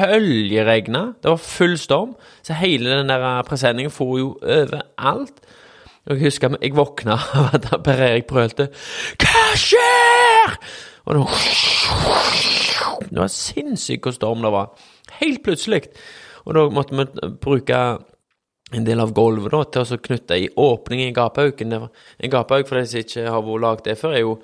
Speaker 1: høljeregna. Det var full storm. Så hele den der presenningen for jo overalt. Og jeg husker jeg våkna av at Per Erik brølte 'Hva skjer?!' Og var, det var sinnssykt hvor storm det var. Helt plutselig. Og da måtte vi bruke en del av gulvet til å knytte i åpning i gapauken. En gapauk, for de som ikke har vært lagd det før, er jo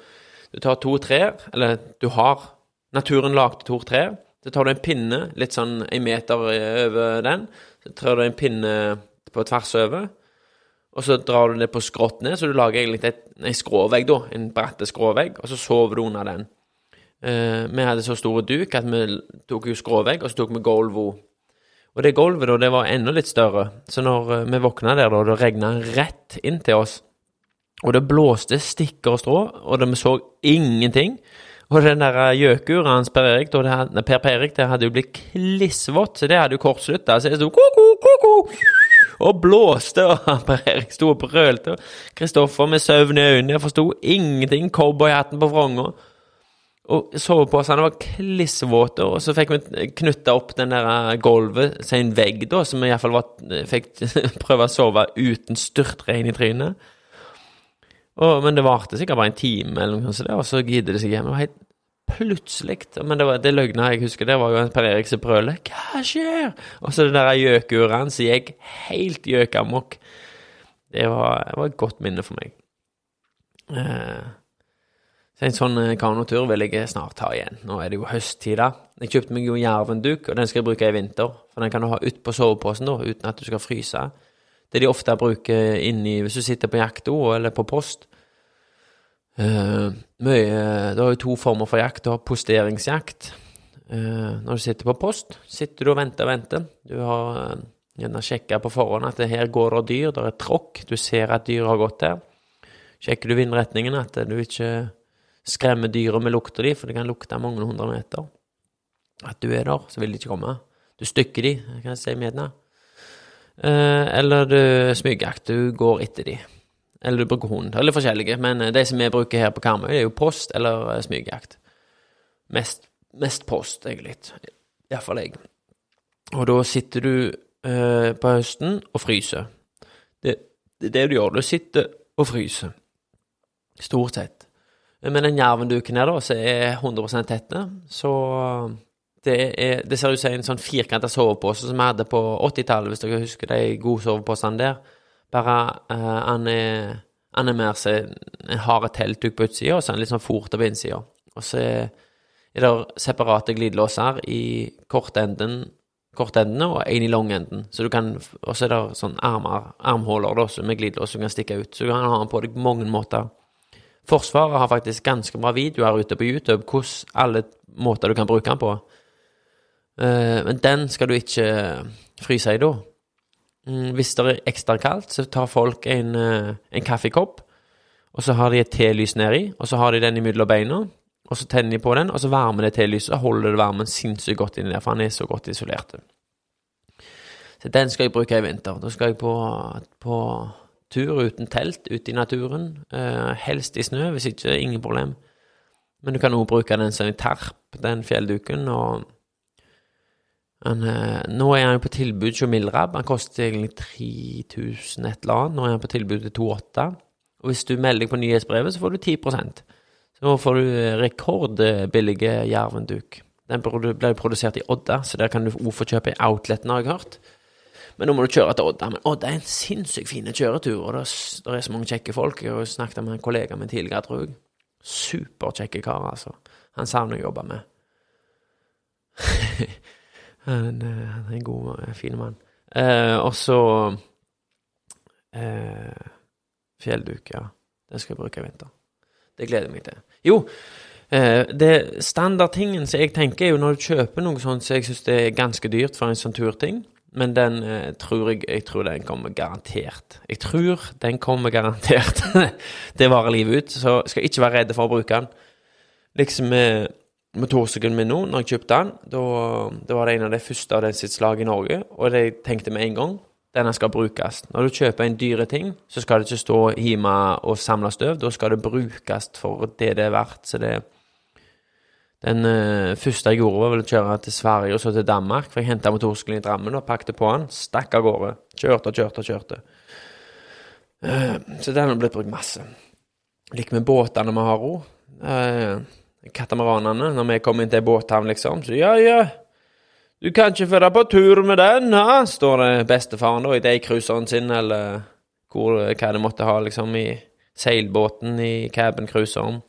Speaker 1: Du tar to trær, eller du har Naturen lagde to trær. Så tar du en pinne litt sånn en meter over den. Så trør du en pinne på tvers over. Og så drar du det på skrått ned, så du lager egentlig et, en skråvegg, da. En bratt skråvegg, og så sover du under den. Eh, vi hadde så store duk at vi tok jo skråvegg, og så tok vi gulvet og det gulvet da, det var enda litt større, så når eh, vi våkna der, da, det regna rett inn til oss. Og det blåste stikker og strå, og det, vi så ingenting. Og den der gjøkura hans Per Erik, da, det hadde, Per Perik, det hadde jo blitt klissvått, så det hadde jo kortslutta. Så jeg sto ko-ko, ko-ko, og blåste, og Per Erik sto og brølte. Kristoffer med søvn i øynene, jeg forsto ingenting. Cowboyhatten på vronga. Og soveposene var klissvåte, og så fikk vi knytta opp den der eh, gulvet til en vegg, da, som vi iallfall var, fikk prøve å sove uten styrtregn i trynet. Og, men det varte sikkert bare en time, eller noe sånt, og så gidde det seg hjem. Det var helt plutselig. Men det, var, det løgna jeg husker, det var jo en Per Erik som brølte 'Hva skjer?' Og så det der gjøkuret som gikk helt gjøkamokk. Det det var et godt minne for meg. Eh, så en sånn eh, kanotur vil jeg snart ta igjen. Nå er det jo høsttid. Jeg kjøpte meg jo jervenduk, og den skal jeg bruke i vinter. For den kan du ha utpå soveposen, da, uten at du skal fryse. Det de ofte bruker inni hvis du sitter på jakt også, eller på post. Uh, mye Du har jo to former for jakt. Du har posteringsjakt. Uh, når du sitter på post, sitter du og venter og venter. Du har, uh, Gjerne sjekka på forhånd at det her går det dyr, det er tråkk, du ser at dyret har gått der. Sjekker du vindretningen, at du ikke skremmer dyret med lukta di, for det kan lukte mange hundre meter. At du er der, så vil de ikke komme. Du stykker de, kan jeg si medene. Eh, eller du smygjakt, du går etter de. Eller du bruker hund, eller forskjellige. Men eh, de som vi bruker her på Karmøy, det er jo post eller eh, smygjakt. Mest, mest post, egentlig. Iallfall jeg. Og da sitter du på høsten og fryser. Det, det er det du gjør. Du sitter og fryser. Stort sett. Men den jervenduken her, da, som er 100% tette, så det, er, det ser ut som en sånn firkanta sovepose som vi hadde på 80-tallet, hvis dere husker de gode soveposene der. Bare eh, han, er, han er mer som en hard teltduk på utsida, og så er han litt sånn fort på innsida. Og så er det separate glidelåser i kortenden, kortendene og en i langenden. Så du kan, og så er det sånn armer, armhuller med glidelås som kan stikke ut. Så du kan ha den på deg mange måter. Forsvaret har faktisk ganske bra videoer ute på YouTube hvordan alle måter du kan bruke den på. Eh, men den skal du ikke fryse i da. Mm, Hvis det er ekstra kaldt, så tar folk en, eh, en kaffekopp, og så har de et telys nedi, og så har de den imellom beina, og så tenner de på den, og så varmer det telyset, og holder det varmen sinnssykt godt inni der, for han er så godt isolert. Så den skal jeg bruke i vinter. Da skal jeg på, på tur uten telt, ute i naturen. Eh, helst i snø, hvis ikke, ingen problem. Men du kan også bruke den som en terp, den fjellduken, og han, eh, nå er han jo på tilbud hos Milrab. Han koster egentlig 3000 et eller annet. Nå er han på tilbud til 2800. Og hvis du melder deg på nyhetsbrevet, så får du 10 Så nå får du rekordbillige jervenduk. Den ble produsert i Odda, så der kan du også få kjøpe i outleten, har jeg hørt. Men nå må du kjøre til Odda. Men Odda er en sinnssykt fin kjøretur, og det er, så mange kjekke folk. Jeg har snakket med en kollega min tidligere, tror jeg. Superkjekke kar, altså. Han savner å jobbe med. han, eh, han er en god, eh, fin mann. Eh, og så eh, Fjellduk, ja. Den skal jeg bruke i vinter. Det gleder jeg meg til. Jo, eh, det standardtingen som jeg tenker, er jo når du kjøper noe sånt så jeg syns er ganske dyrt for en sånn turting. Men den eh, tror jeg Jeg tror den kommer garantert. Jeg tror den kommer garantert. det varer livet ut, så jeg skal ikke være redd for å bruke den. Liksom med motorsykkelen min nå, når jeg kjøpte den, da, da var det en av de første av den sitt slag i Norge, og det jeg tenkte med en gang denne skal brukes. Når du kjøper en dyre ting, så skal det ikke stå hjemme og samle støv, da skal det brukes for det det er verdt. Så det Den uh, første jeg gjorde, var vel å kjøre til Sverige og så til Danmark, for jeg henta motorsykkelen i Drammen og pakket på den, stakk av gårde. Kjørte og kjørte og kjørte. Uh, så den har blitt brukt masse. Like med båtene vi har òg. Uh, katamaranene, når vi kommer inn til båthavn, liksom. Så ja, ja, du kan ikke føre på tur med den, ha? står det bestefaren da i daycruiseren sin, eller hvor, hva det måtte ha, liksom, i seilbåten i cabincruiseren.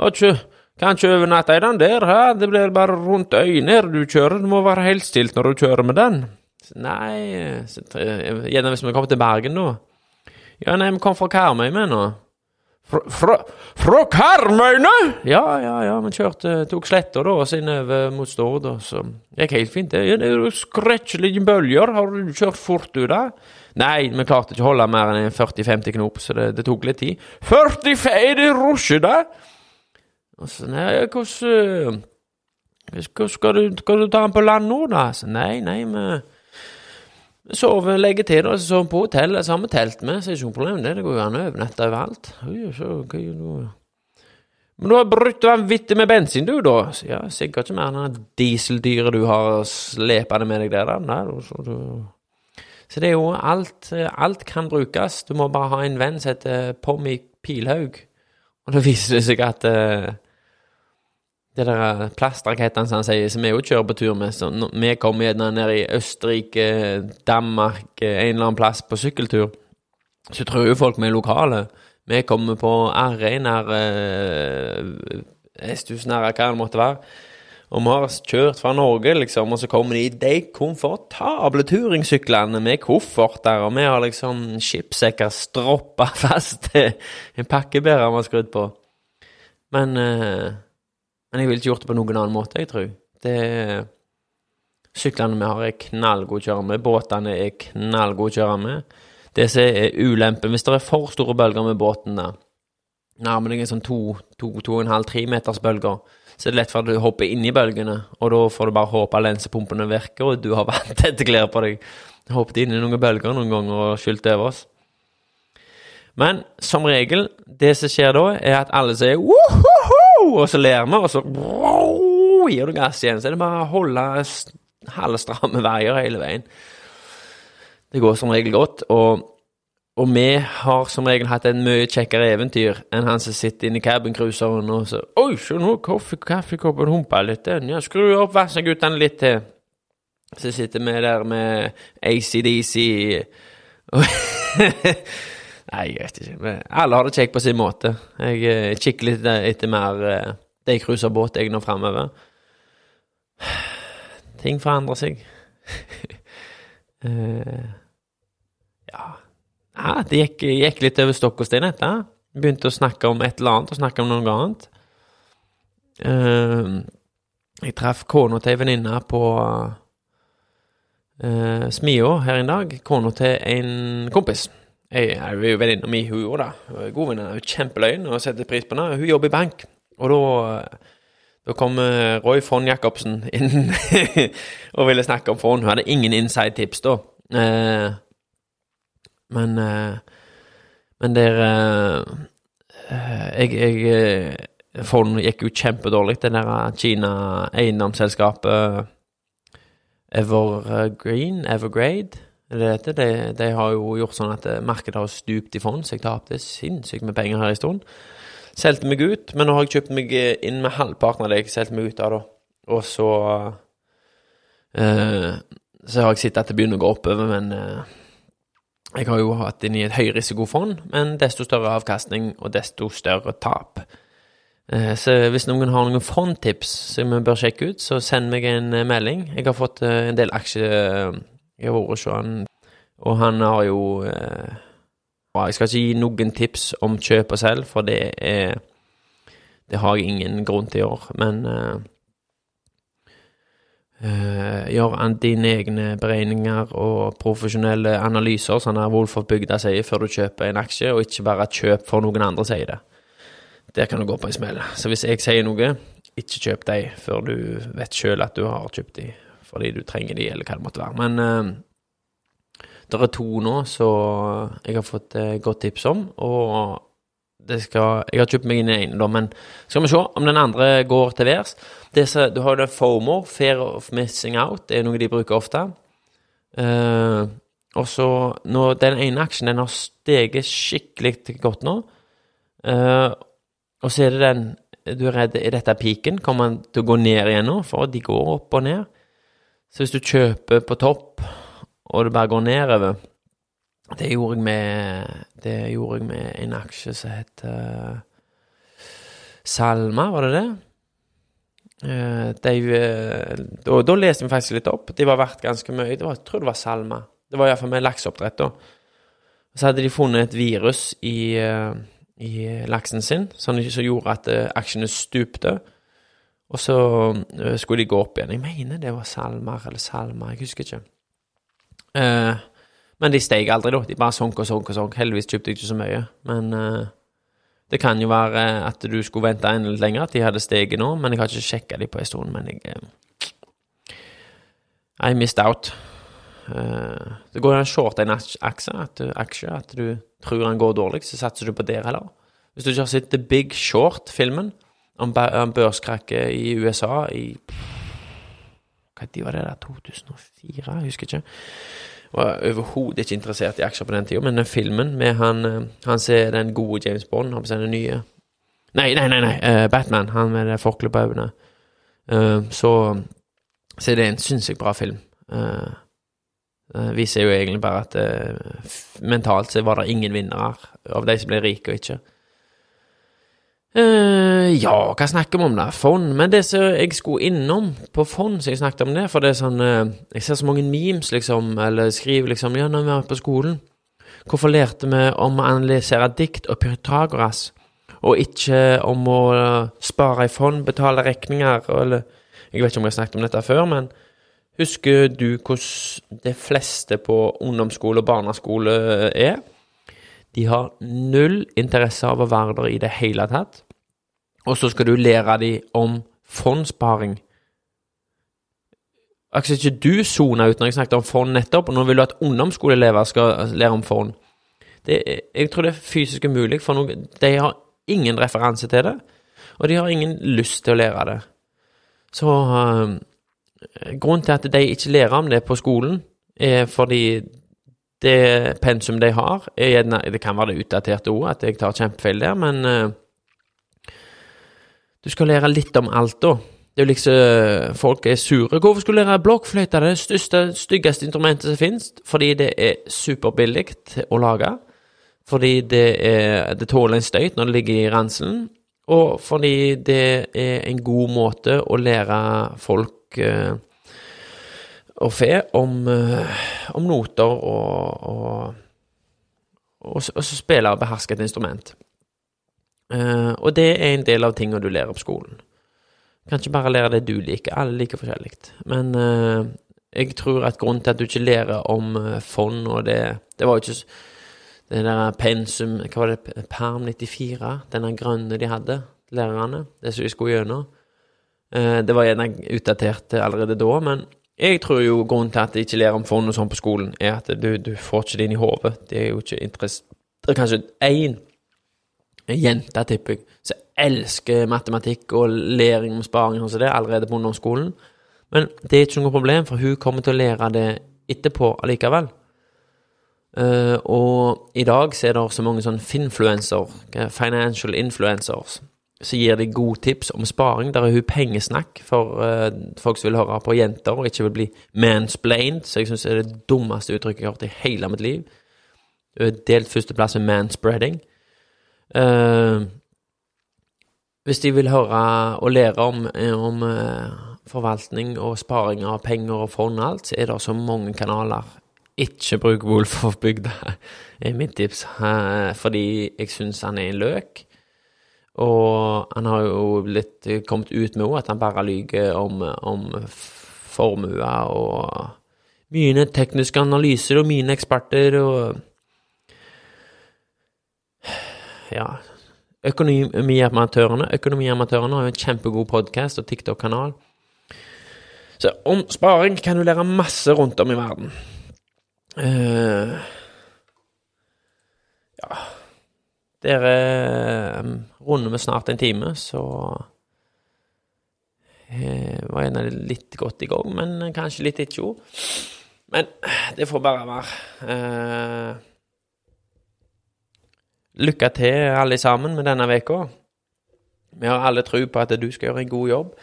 Speaker 1: Har ikke, kan ikke overnatte i den der, hæ? Det blir bare rundt øyne du kjører, du må være helt stilt når du kjører med den. Nei, så, gjerne hvis vi kommer til Bergen, da. Ja, nei, vi kom fra Karmøy med nå. Fra, fra, fra Karmøyne?! Ja, ja, ja, vi kjørte, tok sletta da, og så innover mot Stord, og så gikk helt fint. Det er jo skrekkelige bølger, har du kjørt fort du da? Nei, vi klarte ikke å holde mer enn 40-50 knop, så det, det tok litt tid. 45, er det rusje da? Og så, nei, hvordan Skal, du, skal du ta den på land nå, da? Så, nei, nei, vi sover, legger til, og så sover på hotellet, så har vi telt med, så er det ikke noe problem det, det går jo an å overnatte overalt. Men du har brutt vanvittig med bensin, du, da? Så, ja, sikkert ikke mer enn det dieseldyret du har slepende med deg der. Nei, så, du... så det er jo alt, alt kan brukes. Du må bare ha en venn som heter Pommy Pilhaug, og da viser det seg at eh, det der plastrakettene som han sier, som vi jo kjører på tur med, så vi kommer gjerne ned i Østerrike, Danmark, en eller annen plass på sykkeltur, så tror jo folk vi er lokale. Vi kommer på RE nær eh, Esthus, nær hva det måtte være. Og vi har kjørt fra Norge, liksom, og så kommer de i de komfortable turingsyklene med kofferter, og vi har liksom skipssekker stroppa fast til en pakkebærer vi har skrudd på. Men eh, men jeg ville ikke gjort det på noen annen måte, jeg tror. Det Syklene vi har, er knallgode å kjøre med. Båtene er knallgode å kjøre med. Det som er ulempen Hvis det er for store bølger med båten der, nærmer deg en sånn to, to, to og en halv, tre meters bølger, så er det lett for at du hopper inn i bølgene, og da får du bare håpe lensepumpene virker, og du har vanntette klær på deg. Jeg hoppet inn i noen bølger noen ganger og skylt over oss. Men som regel, det som skjer da, er at alle sier wohoho, og så ler vi, og så gir du gass igjen. Så er det bare å holde halvstramme veier hele veien. Det går som regel godt, og, og vi har som regel hatt en mye kjekkere eventyr enn han som sitter inne i cabincruiseren og så Oi, se nå, kaffekoppen humper litt. Ja, skru opp vasseguttene litt til. Så sitter vi der med ACDC Nei, jeg vet ikke. Alle har det kjekt på sin måte. Jeg eh, kikker litt etter mer uh, båt, jeg nå framover. Ting forandrer seg. uh, ja. ja Det gikk, gikk litt over stokk og stein, dette. Begynte å snakke om et eller annet, og snakke om noe annet. Uh, jeg traff kona til ei venninne på uh, Smia her en dag. Kona til en kompis. Jeg er jo venninna mi, hun òg, da. God venninne. Hun er Kjempeløgn og setter pris på henne. Hun jobber i bank. Og da da kom eh, Roy von Jacobsen inn og ville snakke om fond. Hun hadde ingen inside-tips da. Eh, men eh, Men der eh, Jeg, jeg Fond gikk jo kjempedårlig, det der Kina-eiendomsselskapet Evergreen, Evergrade, er det dette? De, de har jo gjort sånn at eh, markedet har stupt i fond, så jeg tapte sinnssykt med penger her en stund. Solgte meg ut, men nå har jeg kjøpt meg inn med halvparten av det jeg solgte meg ut av, da. Og så eh, Så har jeg sett at det begynner å gå oppover, men eh, jeg har jo hatt inn i et høyrisikofond, men desto større avkastning og desto større tap. Eh, Så hvis noen har noen fondtips som vi bør sjekke ut, så send meg en eh, melding. Jeg har fått eh, en del aksjer Jeg har vært hos han, og han har jo eh, Jeg skal ikke gi noen tips om kjøp og selg, for det er Det har jeg ingen grunn til å gjøre, men eh, eh, Gjør han dine egne beregninger og profesjonelle analyser, der Wolf of Bygda sier, før du kjøper en aksje, og ikke bare kjøp for noen andre sier det. Der kan du gå på en smell. Så hvis jeg sier noe, ikke kjøp de før du vet sjøl at du har kjøpt de fordi du trenger de, eller hva det måtte være. Men eh, det er to nå så jeg har fått eh, godt tips om, og det skal Jeg har kjøpt meg inn i ene, da, men skal vi se om den andre går til værs. Du har jo den FOMO, Fear of Missing Out, det er noe de bruker ofte. Eh, og så Den ene aksjen den har steget skikkelig godt nå. Eh, og så er det den Du er redd Er dette piken? Kommer den til å gå ned igjen nå? For de går opp og ned. Så hvis du kjøper på topp, og det bare går nedover Det gjorde jeg med gjorde jeg med en aksje som heter Salma, var det det? Eh, De, eh, da, da leste vi faktisk litt opp. De var verdt ganske mye. Var, jeg tror det var Salma. Det var iallfall med lakseoppdrett, da. Så hadde de funnet et virus i, eh, i laksen sin som gjorde at aksjene stupte. Og så eh, skulle de gå opp igjen. Jeg mener det var Salmar eller salmer, jeg husker ikke. Eh, men de steg aldri, da. De bare sank og sank og sank. Heldigvis kjøpte jeg ikke så mye. Men eh, det kan jo være at du skulle vente en litt lenger, at de hadde steget nå. Men jeg har ikke sjekka de på en stund. Men jeg I missed out. Eh, det går an å shorte en aks- aksje, at du, aksje, at du tror den går dårlig, så satser du på det heller. Hvis du ikke har sett The Big Short-filmen om, om børskrakket i USA i tid var det der? 2004? Jeg husker ikke. Var overhodet ikke interessert i aksjer på den tida, men den filmen med han eh, Han ser den gode James Bond, han på den nye Nei, nei, nei, nei eh, Batman, han med det forkleet på øynene. Eh, så Så er det en sinnssykt bra film. Det viser jo egentlig bare at mentalt så var det ingen vinnere av de som ble rike og ikke. Eh, ja, hva snakker vi om da? Fond. Men det som jeg skulle innom på fond, som jeg snakket om det, for det er sånn uh, Jeg ser så mange memes, liksom, eller skriver liksom Ja, når vi var på skolen, hvorfor lærte vi om å analysere dikt og Pythagoras, og ikke om å eh, spare i fond, betale regninger, eller Jeg vet ikke om jeg har snakket om dette før, men Husker du hvordan de fleste på ungdomsskole og barneskole er? De har null interesse av å være der i det hele tatt. Og så skal du lære dem om fondssparing. Altså ikke du sona ut når jeg snakket om fond nettopp, og nå vil du at ungdomsskoleelever skal lære om fond. Det, jeg tror det er fysisk umulig, for noen, de har ingen referanse til det, og de har ingen lyst til å lære det. Så øh, grunnen til at de ikke lærer om det på skolen, er fordi det pensum de har, er gjerne Det kan være det utdaterte ordet, at jeg tar kjempefeil der, men uh, du skal lære litt om alt, da. Det er jo liksom Folk er sure. Hvorfor skulle du lære blokkfløyte? Det det største, styggeste instrumentet som finnes. Fordi det er superbillig å lage. Fordi det, er, det tåler en støyt når det ligger i ranselen. Og fordi det er en god måte å lære folk eh, og fe om, eh, om noter og, og, og, og spille og beherske et instrument. Uh, og det er en del av tingene du lærer på skolen. Kan ikke bare lære det du liker, alle liker forskjellig. Men uh, jeg tror at grunnen til at du ikke lærer om uh, fond og det Det var jo ikke det der pensum Hva var det? Perm 94? Denne grønne de hadde, lærerne. Det som de skulle gjennom. Det var gjerne utdatert allerede da, men jeg tror jo grunnen til at de ikke lærer om fond og sånn på skolen, er at du, du får ikke det inn i hodet. Det er jo ikke interesse Det er kanskje én jente, tipper jeg, som elsker matematikk og læring om sparing og sånn det, allerede på ungdomsskolen. Men det er ikke noe problem, for hun kommer til å lære det etterpå allikevel. Uh, og i dag så er det så mange sånn finfluencer, eh, financial influencers, som gir de gode tips om sparing. Der er hun pengesnakk for uh, folk som vil høre på jenter og ikke vil bli mansplained, så jeg syns det er det dummeste uttrykket jeg har hørt i hele mitt liv. Hun er delt førsteplass med manspreading. Uh, hvis de vil høre og lære om, eh, om uh, forvaltning og sparing av penger og fond og alt, så er det så mange kanaler. Ikke bruk Wolf of Bygda, er mitt tips, fordi jeg syns han er en løk. Og han har jo blitt kommet ut med at han bare lyver om, om formuer og mine tekniske analyser og mine eksperter og Ja. Økonomiamatørene Økonomiamatørene har jo en kjempegod podkast og TikTok-kanal. Så om sparing kan du lære masse rundt om i verden. Uh, ja Dere um, runder vi snart en time, så eh, var de litt godt i gang, men kanskje litt ikke jo. Men det får bare være. Eh, lykke til, alle sammen, med denne uka. Vi har alle tro på at du skal gjøre en god jobb,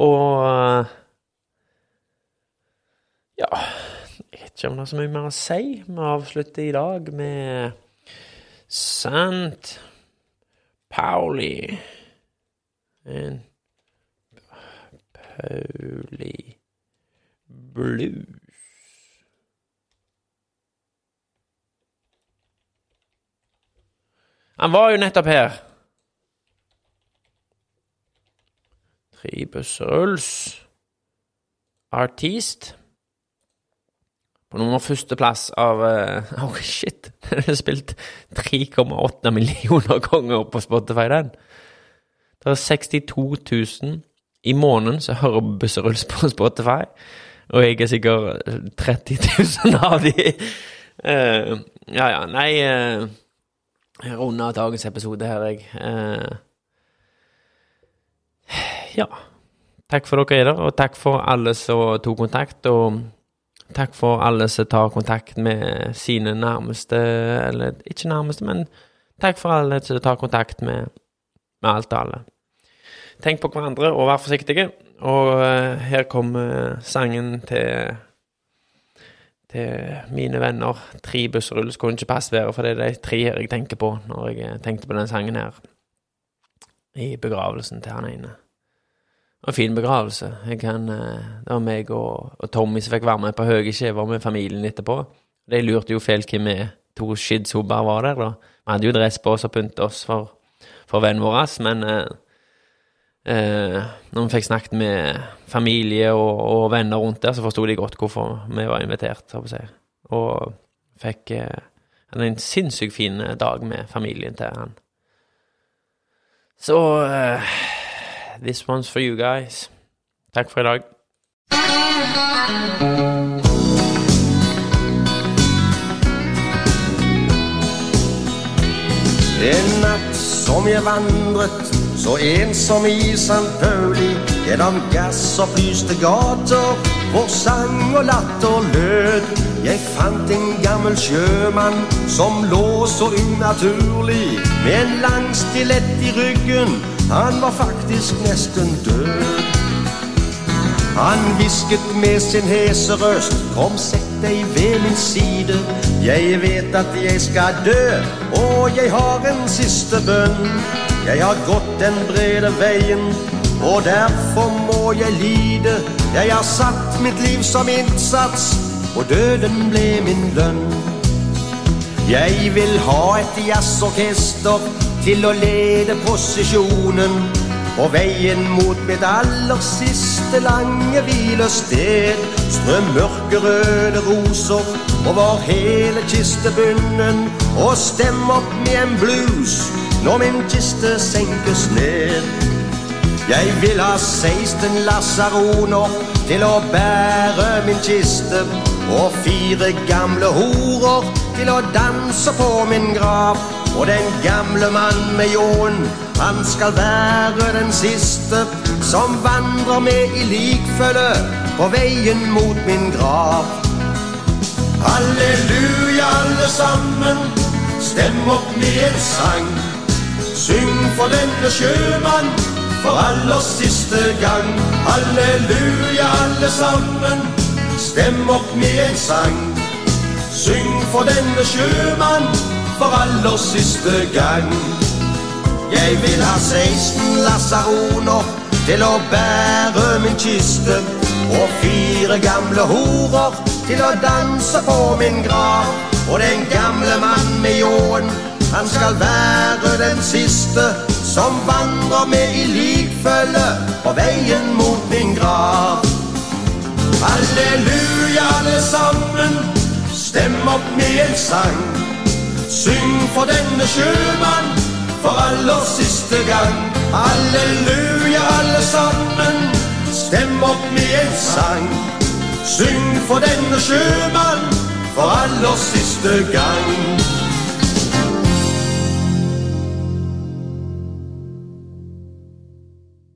Speaker 1: og ja Jeg vet ikke om det er så mye mer å si. Vi avslutter i dag med Sant Pauli En Pauli Blues. Han var jo nettopp her. Tribus Ruls. Artist. På nummer førsteplass av eh, Oh, shit! Den er spilt 3,8 millioner ganger på Spotify, den. Det er 62 000 i måneden som hører Busseruls på Spotify. Og jeg er sikkert 30 000 av de. Uh, ja, ja, nei uh, Jeg runder dagens episode her, jeg. Uh, ja. Takk for dere er der, og takk for alle som tok kontakt. Og takk for alle som tar kontakt med sine nærmeste, eller ikke nærmeste, men takk for alle som tar kontakt med, med alt og alle. Tenk på hverandre og vær forsiktige. Og eh, her kommer sangen til til mine venner. Tre bussrull skulle ikke passe være, for det er de tre her jeg tenker på når jeg tenkte på den sangen her. I begravelsen til han ene. En fin begravelse. Kan, eh, det var meg og, og Tommy som fikk være med på høye skjever med familien etterpå. De lurte jo fælt hvem vi to skidshobber var der, da. Vi hadde jo dress på oss og pynta oss for, for vennen vår, men eh, eh, Når vi fikk snakket med familie og, og venner rundt der, så forsto de godt hvorfor vi var invitert. Og fikk eh, en sinnssykt fin dag med familien til han. Så eh, This one's for you guys. Takk for i dag.
Speaker 5: En natt som jeg vandret så ensom i St. Pauli gjennom gassopplyste gater hvor sang og latter lød. Jeg fant en gammel sjømann som lå så unaturlig med en lang stilett i ryggen. Han var faktisk nesten død. Han hvisket med sin hese røst Kom, sett deg ved min side. Jeg vet at jeg skal dø Og jeg har en siste bønn. Jeg har gått den brede veien Og derfor må jeg lide. Jeg har satt mitt liv som innsats Og døden ble min lønn. Jeg vil ha et jazzorkester til å lede prosesjonen på veien mot mitt aller siste lange hvilested. Strø mørkerøde roser over hele kistebunnen og stem opp med en blues når min kiste senkes ned. Jeg vil ha 16 lasaroner til å bære min kiste og fire gamle horer til å danse på min grav. Og den gamle mann med ljåen, han skal være den siste som vandrer med i likfølge på veien mot min grav. Halleluja, alle sammen, stem opp med en sang. Syng for denne sjømann for aller siste gang. Halleluja, alle sammen, stem opp med en sang. Syng for denne sjømann for aller siste gang. Jeg vil ha 16 lasaroner til å bære min kiste, og fire gamle horer til å danse på min grav. Og den gamle mann med ljåen, han skal være den siste som vandrer med i likfølge på veien mot min grav. Halleluja, alle sammen, stem opp med en sang. Syng for denne sjømann for aller siste gang. Halleluja, alle sammen, stem opp med en sang. Syng for denne sjømann for aller siste gang.